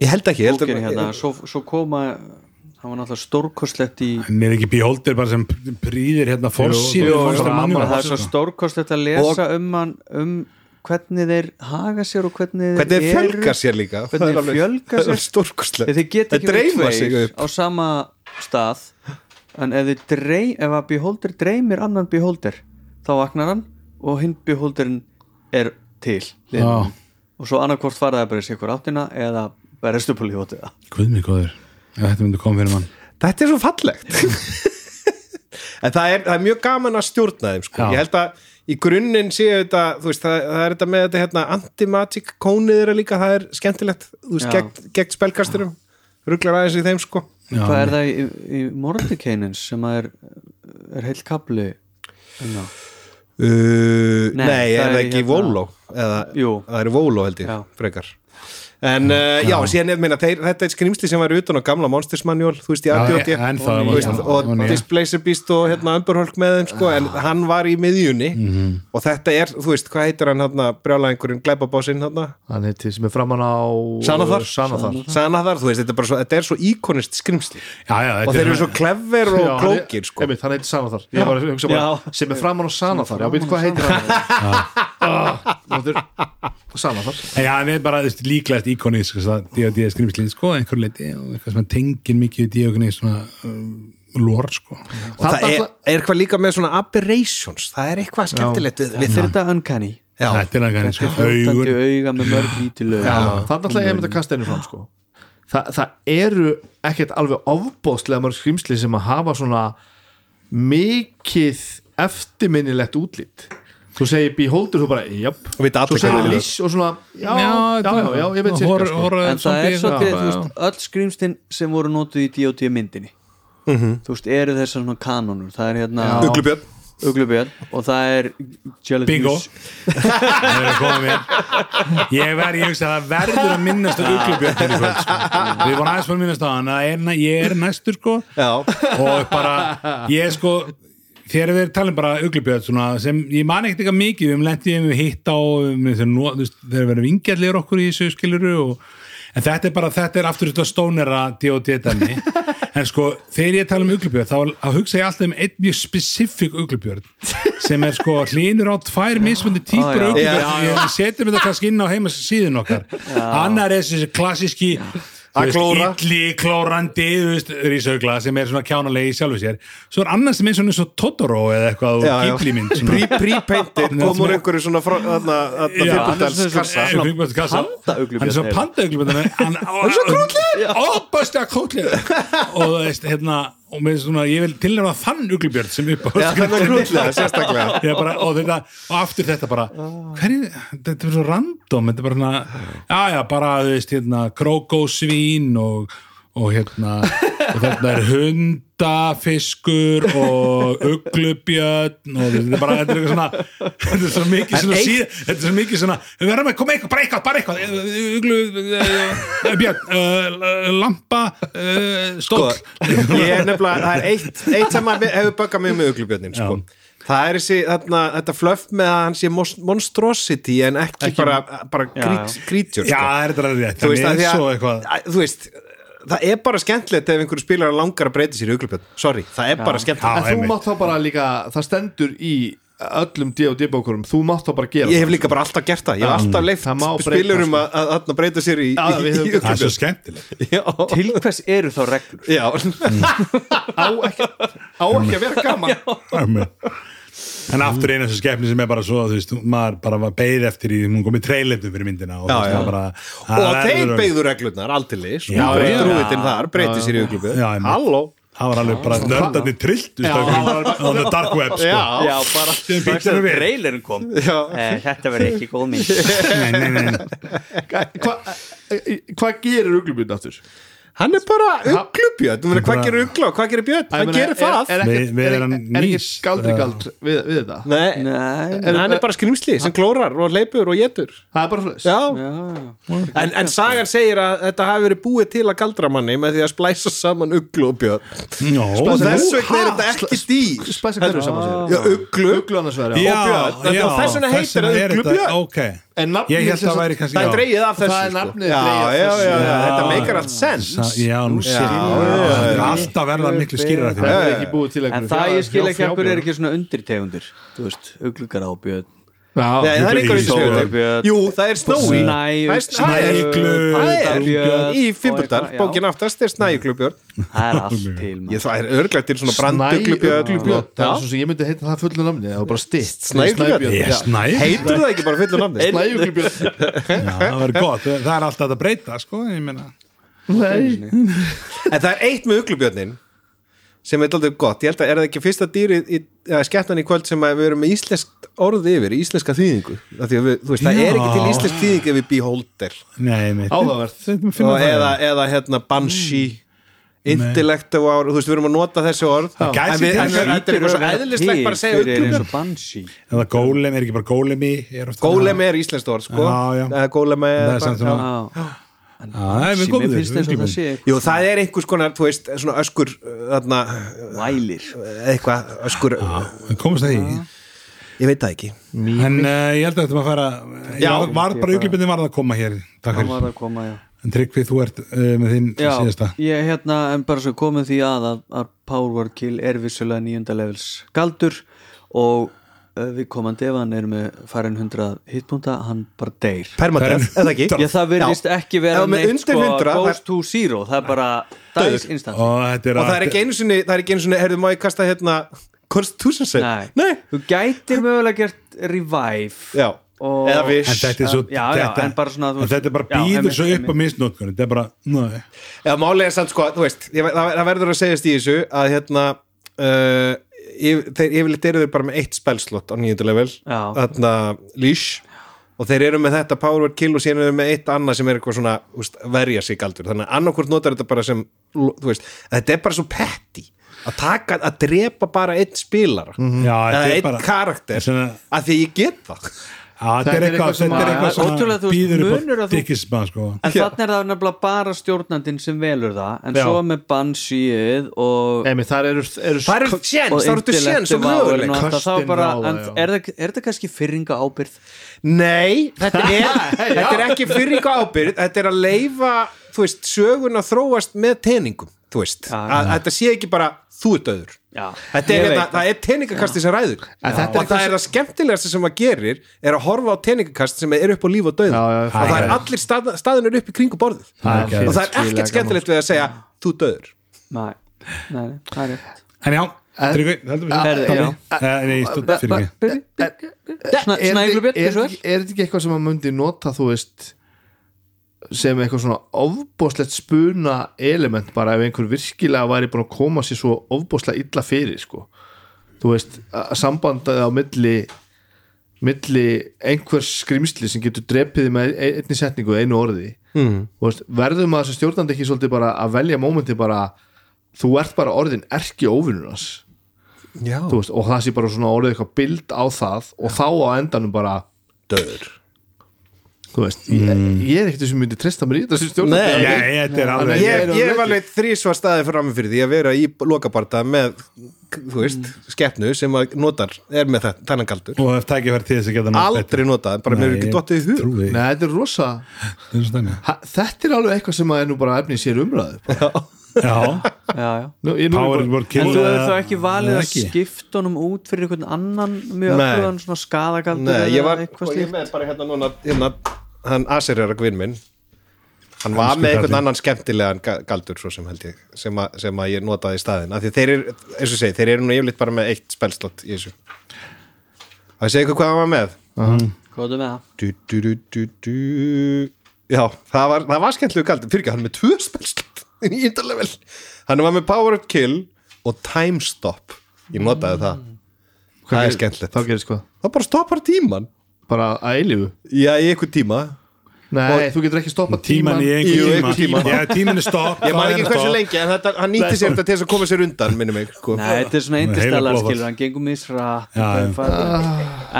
S4: ég held ekki ég held að,
S3: hérna, svo, svo koma hann var náttúrulega stórkostlegt í
S2: Hann er ekki beholder bara sem prýðir hérna
S1: jú,
S3: það er svo stórkostlegt að lesa um hann um hvernig þeir haga sér og hvernig þeir
S4: hvernig þeir fjölga sér líka.
S3: Hvernig
S4: er
S3: þeir fjölga sér.
S4: stórkostlegt.
S3: Þeir geta ekki verið
S4: sig
S3: tveir á sama stað en ef, þeir drey, ef að beholder dreymir annan beholder þá vaknar hann og hinn beholderin er til.
S2: Já.
S3: og svo annarkvort fara það bara í sikur áttina eða verðast upp á lífótið
S2: Guð mig góður Ef Þetta myndi koma fyrir mann
S4: þetta er svo fallegt *laughs* en það er, það er mjög gaman að stjórna þeim sko.
S2: Já.
S4: ég held að í grunninn séu þetta veist, það, það er þetta með þetta hérna, anti-magic kónið þeirra líka, það er skemmtilegt þú veist,
S3: Já.
S4: gegn, gegn spelkasturum rugglar aðeins í þeim sko
S2: Já,
S3: hvað er það í, í Mordekainins sem að er, er heill kapli Ná.
S4: Uh, nei,
S3: Nei,
S4: er
S3: það
S4: það
S3: er
S4: ekki
S3: hérna-
S4: Vóló? Eða,
S3: Jú.
S4: það er Vóló held ég,
S3: Já.
S4: frekar En uh, já, síðan meina, þeir, þetta er skrýmsli sem var utan á gamla Monsters Manual, þú veist, í
S2: Já,
S4: AD&D
S2: en það
S4: Þú
S2: var
S4: veist,
S2: það.
S4: og
S2: Og nýja.
S4: Displacer Beast og hérna Umberholk með þeim, sko, en hann var í miðjunni
S2: Mhm.
S4: og þetta er, þú veist, hvað heitir hann hérna, brjálæðingurinn, glæpabásinn hérna,
S1: Hann heitir sem er framann á
S4: Sanathar?
S1: Sanathar.
S4: Sanathar, þú veist, þetta er bara svo, þetta er svo íkonist skrýmsli
S2: já, já,
S4: og þeir eru svo clever og
S1: Já,
S4: klókir, sko.
S1: einmitt, hann heitir Sanathar. Bara sem er framann á Sanathar. Já, veit hvað heitir hann? Sanathar.
S2: En *laughs* Já, hann er bara þú líklegast íkonísk D&D skrifslið, sko, einhver leiti og eitthvað sem tengir mikið D&D svona um, lór, sko.
S4: Og það er,
S1: Þarna-
S4: er eitthvað líka með svona aberrations það er eitthvað skemmtilegt við, við
S3: þetta er þetta uncanny.
S4: Já.
S2: Þetta er hann sko,
S3: auga með mörg lítil auga
S1: Þannig ætla ég að mynda að kasta einu fram sko. Þa, Það eru ekkert alveg ofbóðslega mörg skrimsli sem að hafa svona mikið eftirminnilegt útlít Þú segir beholder, þú bara, jöp
S4: Og vita allir
S1: Svo segir
S4: er.
S1: liss og svona Já, já, já, já, ég veit sér sko.
S3: en það er svolítið, þú veist, öll skrýmstin sem voru notuð í D.O.D. myndinni þú veist, eru þessar svona kanonur það er hérna.
S4: Uglubjörn
S3: Uglubjörn og það er
S2: Bingo. Ég verð, ég hugsa að það verður að minnast að uglubjörn sko. Við vorum aðeins fyrir að minnast á hann að er, ég er næstur, sko
S4: Já,
S2: og bara, ég sko þegar við talum bara svona, sem ég man ekkert eitthvað mikið við hefum lendið við hitt á um, þegar, þegar verður vingjallir okkur í þessu skiluru og, en þetta er bara, þetta er aftur þetta stónera D.O.D. dæmi. *laughs* En sko, þegar ég tala um uglubjörn þá, þá hugsa ég alltaf um einn mjög spesifik uglubjörn sem er sko hlýnur á tvær mismundi típur
S3: Ó, já.
S2: uglubjörn, ég setjum þetta kannski inn á heimasíðun okkar. Annar er þessi klassíski þú
S4: Að klóra.
S2: illi, klórandi, rísaugla sem er svona kjánalegi í sjálfu sér svo er annar sem er svona eins og Totoro eða eitthvað og
S4: já.
S2: Ghibli-mynd svona.
S4: Pre- Pre-painted kom úr einhverju svona fjöldudals
S3: hann er
S4: kassa.
S3: pandauglubjörn
S2: hann er svo
S3: eiginlega.
S2: pandauglubjörn *laughs* hann er svo krútlegur óbæðslega krútlegur og þú veist, hérna og með svona, ég vil tilnæma þann uglubjörn sem upp á
S4: Já, grútlega, *laughs*
S2: bara, og, þetta, og aftur þetta bara hverju, þetta er svo random þetta er bara svona, já já, bara þú veist, hérna, krókósvín og, og hérna og þarna er hundafiskur og uglubjörn og þetta er bara, þetta er eitthvað svona þetta er svo mikið svona síð þetta er svo mikið svona, við verðum að koma eitthvað, bara eitthvað bara eitthvað, uglu björn, lampa stóll.
S4: Ég er nefnilega, það er eitt, eitt sem að hefur böggað mig með uglubjörnin sko. það er þessi, þarna, þetta flöff með að hann sé monstrosity en ekki, bara, bara
S3: Já,
S4: creature
S2: já,
S4: sko.
S2: það er þetta rétt,
S4: þú veist,
S2: er
S4: að, þú veist það er bara skemmtilegt ef einhverju spilar langar að breyta sér í uglubjörn sorry, það er bara skemmtilegt.
S1: En þú mátt þá bara líka, það stendur í öllum D&D bókurum, þú mátt þá bara gera
S4: ég hef líka bara alltaf gert það. Ég hef alltaf leift
S1: má breyta,
S4: spilurum að, að, að breyta sér í,
S1: Já,
S4: í, í
S2: það er svo skemmtilegt.
S4: Já,
S3: til hvers eru þá reglur?
S4: Já, *laughs*
S1: á ekki, á ekki að vera gaman. *laughs*
S2: en aftur eina þessu skemmni sem er bara svo þú veist, maður bara var beigð eftir í hún komið treyleifnum fyrir myndina og,
S4: Já, já.
S2: bara,
S4: og þeir beigðu reglurnar aldeilis
S2: Já,
S4: og
S2: já.
S4: drúitinn þar breyti sér í
S2: einmitt.
S4: halló
S2: það var alveg bara nördarnir trillt á the dark web sko.
S4: já,
S3: já, bara strax að
S2: við.
S3: trailerin kom eh, þetta verður ekki góð mynd
S2: nei, nei, nei.
S1: Hvað hva gerir uglubjörn aftur?
S4: Hann er bara uglubjörn. Meina, hvað gerir ugla og hvað gerir björn? Hann
S1: meina,
S4: gerir það.
S1: er, er, er, er, er ekki
S2: nýs.
S1: galdrigald við, við þetta
S4: Nei,
S3: nei,
S4: hann er bara skrimsli sem klórar og leipur og getur
S1: það er bara
S4: já, en, en sagan segir að þetta hafi verið búið til að galdramanni með því að splæsa saman uglu og björn. Og þess vegna er þetta ekki dýr.
S1: Spæsa hverju saman sér
S4: uglu.
S1: já,
S4: björn. Og þess vegna heitir það uglubjörn.
S2: ok,
S1: En nafnið
S4: Það er dreigið af þessu
S1: Það er
S4: sko.
S1: nafnið
S4: þetta meikar allt sens
S2: Sa- já, nú sé ég. er alltaf verða miklu skýrar
S1: það er ekki búið til
S3: en það ég skil ekki hverju er ekki svona undirtegundur þú veist, uglugar á björn?
S4: Það er einhver
S2: Í-
S4: undirstöður Jú, það er snói
S3: Snæ-
S4: Snæuglu
S2: Snæuglu,
S4: Það er
S2: Björn.
S4: í
S3: já.
S4: bókin aftast er snæuglubjörn
S3: það er allt til
S4: það er örglægt til svona branduglubjörn
S1: það er
S4: Já.
S1: svo sem ég myndi heita það fullu namni það var bara stitt
S4: Snæuglubjörn? Heitur það ekki bara fullu nafni?
S1: Snæuglubjörn
S2: það verður gott, það er alltaf að breyta sko, ég meina
S4: En það er eitt með uglubjörnin sem er aldrei gott, ég held að er það ekki fyrsta dýrið í, ja, skeptan í kvöld sem að við erum með íslenskt orð yfir, íslenska þýðingu? Af því að við, þú veist, það er ekki til íslensk þýðing ef við beholder. Og eða, eða hérna banshee intellektuál, þú veist, við erum að nota þessi orð. En við, en
S2: verið-
S4: þetta er eitthvað svo eðlislegt bara að segja
S3: Fyrir eins
S4: uglubjörn.
S3: og Banshee.
S2: Eða gólem, er ekki bara gólemi? Er oft-
S4: Gólem er íslenskt orð, sko.
S2: Já, já.
S4: Eða Gólem
S2: Það
S4: er
S2: það
S3: það
S4: Jú, það er einhvers konar, þú veist, svona öskur uh, þarna,
S3: vælir.
S4: eitthvað öskur,
S2: Við komumst að því.
S4: Ég veit það ekki.
S2: En uh, ég held að þetta maður fara
S4: Já.
S2: Já, var bara auglipinni var að koma hér
S3: það var að koma, já.
S2: En Tryggvi, þú ert uh, með þinn
S3: Já,
S2: síðasta.
S3: ég hérna en bara svo komið því að að, að Power Word Kill er vissulega nýjunda levels galdur og við komandi ef hann er með farin 100 hitpunta, hann bara deyr
S4: Permadeath, eða ekki?
S3: Já, það virðist
S4: Já.
S3: ekki vera neitt sko
S4: 100, það-
S3: goes to zero, það er bara dies instant
S2: Og er
S4: það er ekki einu sinni, það er ekki einu sinni, heyrðu, má ég kasta hérna Constitution set?
S3: Nei.
S4: Nei.
S3: þú gætir mögulega gert revive
S4: Já, eða viss
S2: En þetta er svo
S3: Já, já,
S2: þetta,
S3: en bara
S2: býður svo upp á misnótkun Þetta er bara, næ
S4: Já, málega er samt sko, þú veist það verður að segjast í þessu að hérna uh, yf, þeir yfirleitt eru þeir bara með eitt spellslott á nýjöndu level þarna leash og þeir eru með þetta power word kill og síðan eru með eitt annað sem er eitthvað svona úst, verja sig aldur, þannig að annarkvort notar þetta bara sem, þú veist, þetta er bara svo petty að taka, að drepa bara einn spilara.
S2: Já,
S4: eða
S2: þetta er
S4: einn
S2: bara
S4: karakter að því ég get það
S2: þetta er eitthvað Þetta er svona
S3: Ótrúlega, þú veist,
S2: býður
S3: munur
S2: upp á
S3: að þú-
S2: dikkisma sko.
S3: En þannig er það nefnilega bara stjórnandinn sem velur það en
S1: Já.
S3: svo með Banshee og,
S1: eru, eru
S4: það eru
S3: og
S4: það eru séns og
S1: já.
S3: er, það, er það kannski fyrringa ábyrð
S4: Nei, þetta er, *laughs* þetta er ekki ykkur ábyrð, þetta er að leifa þú veist, sögun að þróast með teningum, þú veist, að þetta sé ekki bara þú ert öður
S3: Já,
S4: þetta er,
S3: ég
S4: hérna,
S3: veit.
S4: það er teningakasti sem ræður.
S1: En þetta er
S4: og það er það skemmtilegasta sem maður gerir er að horfa á teningakast sem er upp á líf og döð og það er allir stað, staðinur upp í kringu borðið.
S1: Það
S4: og það er ekkert skemmtilegt við að segja þú döður
S3: Nei, nei, nei, það er rétt.
S2: En já, Tryggvi, heldur við. Eh, fyrir mig.
S3: Snæglubjörn,
S1: er, þetta ekki eitthvað sem maður myndi nota þú veist sem eitthvað svona ofbóðslegt spuna element bara ef einhver virkilega væri búin að koma sér svo ofbóðslega illa fyrir sko. Þú veist, að sambandaði á milli milli einhvers skrimsli sem getur drepið með einni setningu, einu orði. Mm. veist, verðum að þessi stjórnandi ekki svolítið bara að velja mómenti bara þú ert bara orðin erki
S4: Já,
S1: veist, og það sé bara svona orðið eitthvað bild á það og þá á endanum bara
S4: döður
S1: þú veist, ég, ég er ekkert sem myndi treysta mér í þetta sem stjórn
S4: Nei.
S2: Nei, þetta er alveg
S1: Ég-
S4: Ég, ég var alveg þrísvar staðið fram fyrir því að vera í lokabarta með, þú veist, skeppnu sem að notar, er með þetta, þennan galdur.
S2: Og ef tækifæri til þess að geta notað
S4: Aldrei notað, bara mér er ekki dottið í hug.
S1: Nei, þetta er rosa
S2: Það er
S1: ha, þetta er alveg eitthvað sem að er nú bara efni sér umræðu.
S2: Já,
S3: já, já
S1: Nú,
S3: En þú hefur þá ekki valið að
S2: ekki?
S3: skipta honum út fyrir einhvern annan mjög öflugan svona skadagaldur
S4: Nei, ég var, og ég með bara hérna núna hérna, hann Asir er að gvinn minn. Hann var
S2: Elsku
S4: með einhvern annan skemmtilegan ga- galdur svo sem held ég sem, a, sem að ég notaði í staðin af því þeir eru, eins og segi, þeir eru nú yfirleitt bara með eitt spelslott í þessu. Að ég segi ykkur hvað hann var með.
S3: Hvað er með? Það?
S4: du, du, du, já, það var, það var skemmtilegu galdur. Fyrir ekki, hann er með tvö spelslott *laughs* í índarlevel, hann var með Power of Kill og Time Stop. Ég notaði það. Það er skemmtilegt,
S1: þá
S4: það bara stoppar tíman
S1: bara að eilífu?
S4: Já, í einhver tíma.
S1: Nei, þú getur ekki stoppað
S2: tíman í
S4: Jú,
S2: einhver
S4: einhver
S2: tíma.
S4: tíma.
S2: Já, tímin er stopp
S4: Ég man
S2: það
S4: ekki
S2: er
S4: hversu lengi en þetta, hann nýtti sér þetta til þess að koma sér undan minni mig sko.
S3: Nei, þetta er svona
S2: blóðfall.
S3: skilur, hann gengur misrætt
S2: já.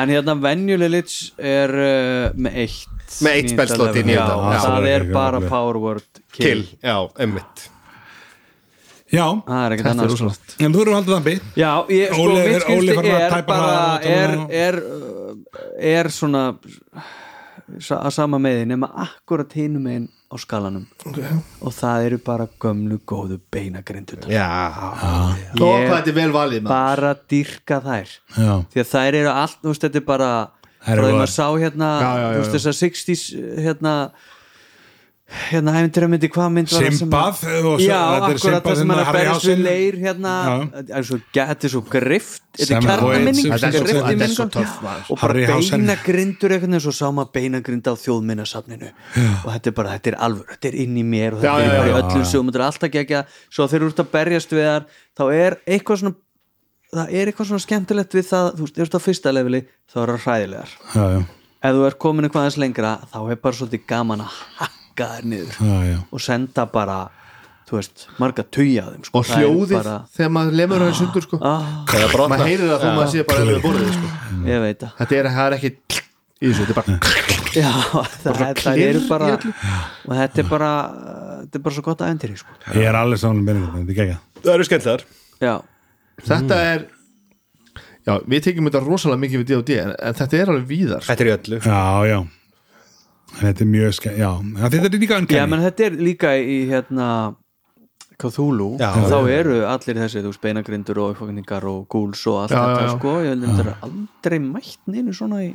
S3: En hérna venjuleg lits er uh, með eitt
S4: Með eitt í.
S3: Já,
S2: Já,
S3: það
S2: er
S3: bara power word kill,
S4: já, emmitt
S2: Já,
S3: Það er ekkert
S1: er
S3: annað sko.
S2: en þú eru haldið það bit
S3: Já, ég, sko, mitt
S2: er að
S3: er bara
S2: og
S3: er, er, svona að sama meði nema akkurat hinum einn á skalanum. Og það eru bara gömlu góðu
S1: er vel valið maður.
S3: bara dýrka þær.
S2: Já,
S3: því að þær eru allt, þú veist, þetta er bara frá því maður sá hérna
S1: Já, já, já,
S3: þú veist, þessar 60s hérna hérna æfintir að myndi hvað mynd var það sem
S2: og svo-
S3: já,
S2: er
S3: akkurat það sem hann er að berjast við leir hérna, þetta er svo, er grift þetta er kjarnaminning
S1: er er
S3: og bara beinagrindur einhvern veginn svo sá maður beinagrind á þjóðminnasafninu og þetta er bara, þetta er alvör, þetta er inn í mér og þetta er bara öllum sjóum, þetta er alltaf gegja. Svo þegar þú ert að berjast við þar þá er eitthvað svona það er eitthvað svona skemmtilegt við það þú veist, á fyrsta leveli þá er það
S2: já,
S3: ef þú ert komin eitthvað er að hakka þær niður
S2: já, já.
S3: og senda bara þú veist, marga tuja þeim sko.
S1: Og
S3: er
S1: hljóðið
S3: bara,
S1: þegar maður lemur hann sundur sko.
S3: Ah,
S1: Maður heyrir það þó maður sé bara við borðið sko. Þetta er, er ekki í þessu, þetta er bara
S3: Já, það, það
S1: í
S3: bara og þetta er bara þetta er bara svo gott aðeindir sko.
S2: Ég er alveg saman með þetta, er
S4: það eru skemmtilegar.
S3: Já,
S1: Þetta er Já, við tekjum þetta rosalega mikið við D&D en, en þetta er alveg víðar
S4: Þetta er í öllu.
S2: Já, já Þetta er mjög skemmt, já. Já, Þetta er líka
S3: Já
S2: unkenni
S3: menn þetta er líka í hérna Cthulhu,
S4: Já.
S3: þá eru allir þessi, þú veist, beinagrindur og uppfokningar og gúls og allt
S1: Já,
S3: þetta,
S1: já, já.
S3: sko. Ég held að þetta er aldrei mætt neinu svona í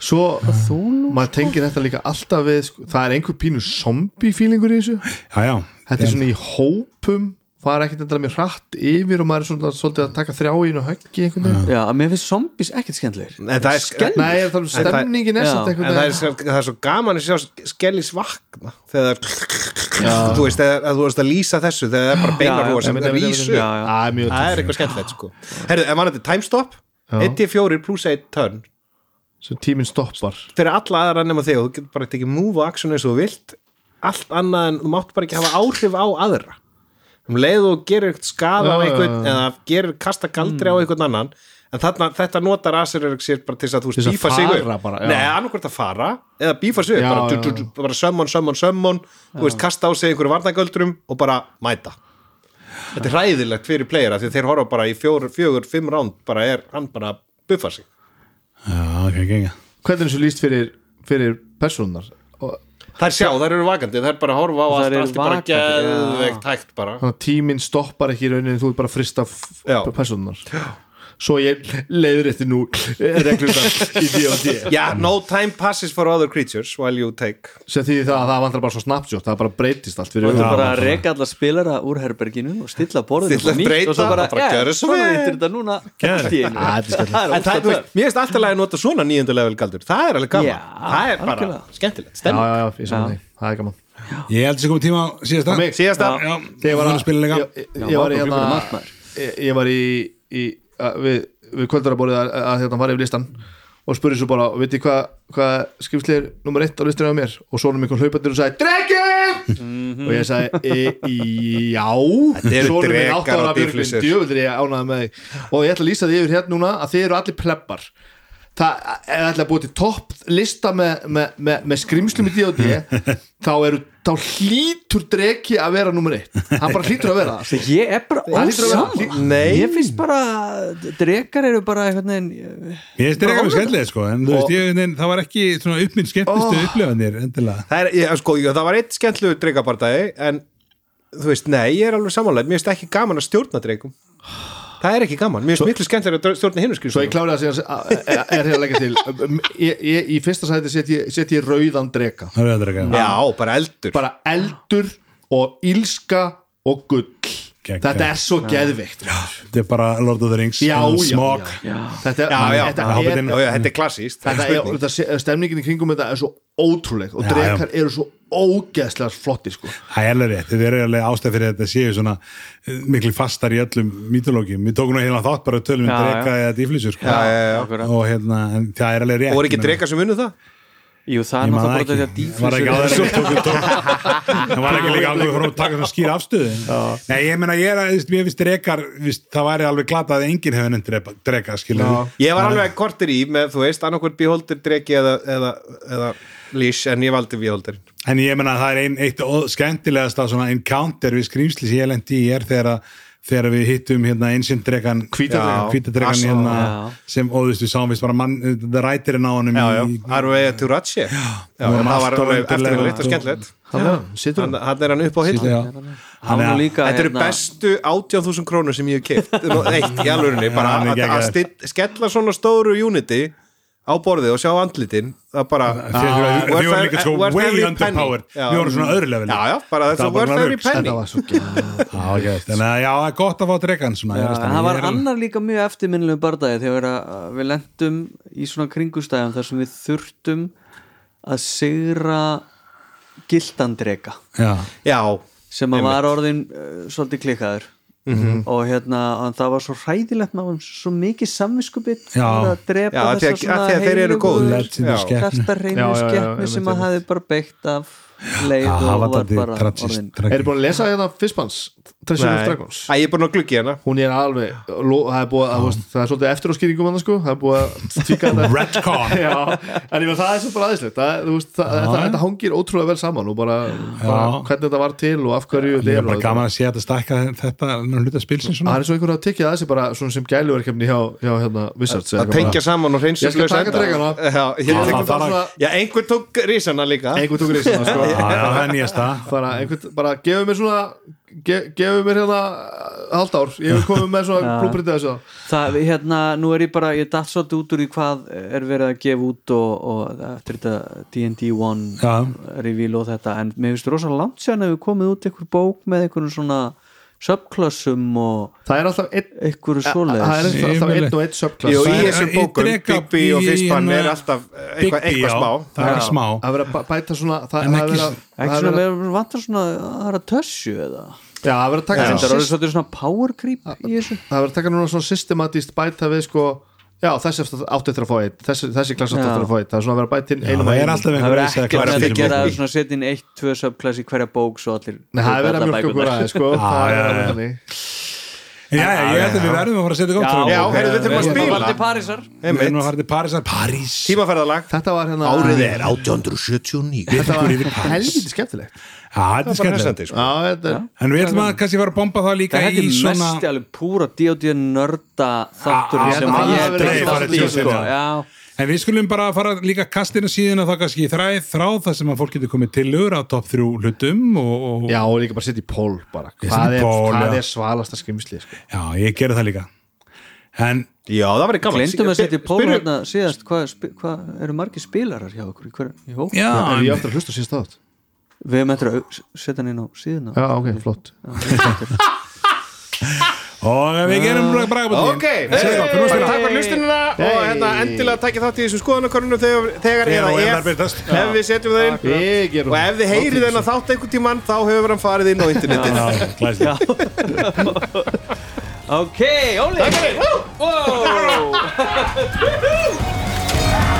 S1: Svo,
S3: Cthulhu
S1: maður tengir þetta líka alltaf við sko, það er einhver pínu zombie feelingur í þessu.
S2: Já, já.
S1: Þetta er svona í hópum fara ekkert endur mjög hratt yfir og maður er svona svolítið að taka þrjá í og höggi einhvern veginn.
S3: Já, að mér finnst zombies ekkert skemmtilegir.
S4: En það er,
S3: Skelfing.
S1: Nei, er um
S4: það-
S1: stemningin er
S3: Já,
S1: samt
S4: en
S1: einhvern
S4: það, er,
S1: veginn.
S4: svo- það er svo gaman að sjá skellis vakna þegar *laughs* þú veist, þegar, að þú veist að lýsa þessu þegar það er bara beinar hóa sem er
S1: einmitt,
S4: vísu.
S1: Það er
S4: er eitthvað skemmtilegt sko. Herðu, ef mann þetta er timestop
S1: Já.
S4: 1-4 pluss 1 turn.
S1: Svo tíminn stoppar.
S4: Fyrir alla aðra um leið og gerir eitthvað skada á
S1: já,
S4: einhvern eða gerir kasta galdri á einhvern annan en þarna, þetta notar Aserik sér bara til að þú veist bífa sig upp. Nei, annarkvort að fara eða bífa sig upp, bara, sömmon, sömmon, sömmon þú veist, kasta á sig einhverju varnagöldrum og bara mæta. Þetta er hræðilegt fyrir playera því þeir horfa bara í fjögur, fjögur fimm ránd bara er hann bara að buffa sig.
S2: Já, ok, gegja
S1: Hvernig er þessu líst fyrir, fyrir personar og
S4: Þær sjá, þær eru vakandi, þær bara horfa á allt, allt er bara geðveikt hægt bara.
S1: Þannig að tíminn stoppar ekki í rauninni þú er bara að frista
S4: Já.
S1: Svo ég leiður eftir nú reglundar í D&D
S4: Já, no time passes for other creatures while you take.
S1: Sem því það að það vantar bara svo snapshot það bara breytist allt
S3: Þú
S1: fyrir
S3: ættir
S1: augunum.
S3: bara að reka alla spilara úr herberginu og stilla borðinu
S4: Stilla,
S3: upp á nýtt
S4: breyta.
S3: og svo bara,
S4: og
S3: já, svona
S4: vel.
S3: vittir þetta núna
S1: er.
S3: Það er
S4: það, mér finnst alltaf að nota svona nýjönda level galdur. Það er alveg gaman, það er bara skemmtilegt.
S1: Já, já, já, ég saman því, það er gaman.
S2: Ég held þessi komið tíma á síðasta.
S4: Síðasta.
S2: Já,
S1: Þegar ég var
S2: að
S1: að
S2: spila leika
S1: ég, ég, ég var í Var við, við kvöldarabórið að, að hérna fara yfir listan og spurði svo bara, veit ég hvað hva skrifslir nummer eitt á listinu á mér og svo erum einhvern hlaupandir og sagði Dreki! og ég sagði e, já sonur minn
S4: drekar
S1: átta ára
S4: og
S1: Björgvin,
S4: dýflissur.
S1: djöfull er ég ánægð með þig og ég ætla að lýsa því yfir hérna núna að þið eru allir pleppar það er ætla að búið til topp lista með, með, með, með skrimslum í D.O.D. *laughs* þá eru þá hlýtur dreki að vera nummer eitt. Hann bara hlýtur að vera það. *laughs*
S3: Ég er bara
S4: Nei.
S3: ég finnst bara, drekar eru bara veginn
S2: Ég finnst þér eitthvað skemmtilega sko en þú veist, ég, það var ekki svona upp minn skemmtistu oh. upplifanir endilega.
S4: Það, er, ég, sko, ég, það var eitt skemmtlugur dreikabardagi en þú veist, nei, ég er alveg samanlega mér finnst ekki gaman að stjórna dreikum það er ekki gaman, mér finnst miklu skemmtilega að stjórna hinn
S1: Svo ég kláði að segja að- er hér að leggja til ég, ég, í fyrsta sæti set ég, rauðan
S2: ekki
S4: Já, bara eldur.
S1: Bara eldur og ílska og gull. Þetta er svo geðveikt.
S2: Þetta er bara Lord of the Rings
S1: já, já,
S2: Smog.
S1: já, þetta er,
S4: Já, já,
S1: þetta
S2: já,
S1: er,
S2: Hobbitinn.
S4: Já, já, þetta er klassíst
S1: þetta þetta stemningin í kringum þetta er svo ótrúleg og
S2: Já,
S1: drekar eru svo ógeðslega flotti sko.
S2: Það er alveg rétt, þetta er alveg ástæð fyrir að þetta séu svona eh, miklu fastar í öllum mítológium, við tókum nú hérna þátt bara tölum um dreka eða dýflýsur sko.
S4: Já, já, já.
S2: Og hérna, en það er alveg rétt
S4: Og voru ekki
S2: Ég
S4: dreikar sem unnu það?
S3: jú, það
S2: Ég
S3: er náttúrulega bara þetta
S2: tókum *laughs* það var ekki líka áður fyrir að taka svona skýr afstöðu Nei, ég meina, ég er að, mér finnst drekar víst, það væri alveg glata að enginn hefur nefnt dreka, skilur
S4: Ég var alveg lýs en ég valdi beholderin
S2: En ég meina að það er ein, eitt ó- skemmtilegasta svona encounter við skrýmsli sem ég lendi í er þegar að þegar við hittum hérna einsinn dregan
S1: Hvítadrekann.
S2: hvítadregan
S4: Assa,
S2: hérna
S3: já.
S2: sem, við sáum vist bara mann, það rætirinn á
S4: já,
S2: í,
S4: Arvega Turace Já,
S2: við
S4: það var
S2: undarlega
S4: eftirminnilegt og skemmtilegt.
S1: Hann, situr
S4: Hann hann. er hann upp á hill
S3: hann. Er
S4: Þetta eru
S3: hérna-
S4: bestu 18.000 krónur sem ég hef keift Eitt í alvörunni, bara
S2: hann
S4: að, að skella svona stóru unity á borðið og sjá andlitin það bara
S2: við vorum líka sko
S4: worth
S2: way underpowered við vorum svona öðru level
S4: Já, já, bara þetta
S2: Það var bara
S1: svo
S2: er gott að fá dregan
S3: það. var
S2: er-
S3: annar líka mjög eftirminnilegu bardagi þegar við lendum í svona kringustæðum þar sem við þurftum að
S2: Já,
S4: Já,
S3: sem að var orðin uh, svolítið klikkaður og hérna það var svo hræðilegt maður svo mikið samviskubitt
S2: Já.
S3: að drepa
S4: Já, af því að-
S3: þessa
S4: af því að þeir eru góðir.
S2: Legendary
S4: Já.
S2: skepnu.
S3: hrestarreinu
S1: Já, já, já,
S3: skeppni sem að
S1: einmitt.
S3: hafi bara beitt af leið
S2: Já,
S3: og
S2: var
S3: bara orðin
S1: er búin að lesa hérna Fistbans Of
S4: Nei.
S1: Dragons.
S4: Æ, ég er búin að gluggi hérna
S1: hún er alveg lo- það er, búið, að, veist, það er svolítið eftir á skýringum hann sko. það er búið að tvíka þetta. *laughs*
S2: Redcon
S1: Já, en ég meina það er svo bara aðeinslegt. Það, það, þetta, þetta hangir ótrúlega vel saman og bara, bara hvernig þetta var til og af hverju
S2: Líka
S1: þetta
S2: bara
S1: er
S2: gaman að sé að þetta stækka þetta hluta spilsins svona.
S1: Það er svo einhver að tekja þessi bara svona sem gæluverkefni hjá, hjá hérna, Wizards eða
S4: að tengja saman og reynsa
S1: bara. Það
S4: einhver tók risana líka.
S1: Einhver tókur í ge, gefur mér hérna halvt ár, ég vil koma með svona blúprintið þessu
S3: það, hérna, nú er ég bara ég datt svolítið út úr í hvað er verið að gefa út og, og eftir þetta D&D 1
S2: Já.
S3: revíl og þetta, en mér finnst rosa langt sér að við komið út einhver bók með einhverjum svona subklassum og
S1: það er alltaf
S3: einhverju
S1: það er
S3: svoleiðis
S1: alltaf einn og einn subklass
S4: í þessum bókum, Bigby og Fistbann
S2: hérna-
S4: er alltaf eitthvað, eitthvað smá.
S2: Það er
S3: Já.
S2: smá.
S1: Það verður að bæta svona það er er
S3: við vantar svona það er að tössu eða?
S1: Já, það verður að taka
S3: það
S1: svona
S3: er power creep í þessu.
S1: það verður að taka núna svona systematíst bæta við sko já, þessi átti eftir að fá einn. Þessi, þessi klass átti eftir að fá einn. Það er svona að vera bætt inn
S2: Já,
S1: einum
S2: er
S1: einum.
S2: alltaf
S3: það verður ekki að
S2: eftir
S3: gera svona setja inn eitt, tvö subklass í hverja bók svo allir
S1: Nei, það er verið að mjölka okkur aðeins sko. Það er alveg þannig
S2: Já, já, ég held að við verðum að fara að setja gótt
S4: Já, við þurfum að
S3: Við
S4: spila.
S3: varum til Parísar.
S2: Við verðum að fara til Parísar. París.
S4: Tímaferðalag
S1: þetta var hérna
S4: er 1879
S1: þetta var helviti skemmtilegt.
S2: Já, þetta er skemmtilegt.
S4: sko.
S1: já, þetta er
S2: En við ætlum að kannski fara að bomba það líka
S3: Þetta
S2: í
S3: er
S2: svona
S3: mest alveg púra D.O.D. nörda þáttur sem
S1: það
S3: að ég
S1: hafi verið
S3: dreif
S1: farið
S3: allt í sko. Já,
S2: En við skulum bara fara líka kastinu síðan þá kannski í þræð þráð þar sem að fólk getur komið tillögur á topp þrjú hlutum og, og
S1: já, og líka bara setja í pól bara.
S2: Ég
S1: hvað
S2: setja í
S1: er,
S2: poll,
S1: hvað
S2: já.
S1: er svalasta skrimsli sko.
S2: Já, ég gerði það líka. En
S4: Já, það var gaman
S3: glemdum að setja í pól hérna síðast. Hvað spi- hvað eru margir spilarar hjá okkur í hver, í hóp?
S2: já,
S1: er ég
S2: en,
S1: aftur að hlusta síðast átt
S3: Við höfum eftir að au- setja hann inn á síðuna.
S1: Já, ok, flott *laughs*
S2: og við gerum bragabóttin
S4: Ok, takk fyrir hlustunina og hérna endilega takkið þátt í þessum skoðanakornunum þegar, eða ef, ef við setjum það inn. Og ef þið heyrið þennan þátt einhvern tímann þá hefur hann farið inn á internetið.
S2: Já, glæslega *laughs*
S3: Ok, Óli. Wow. *laughs*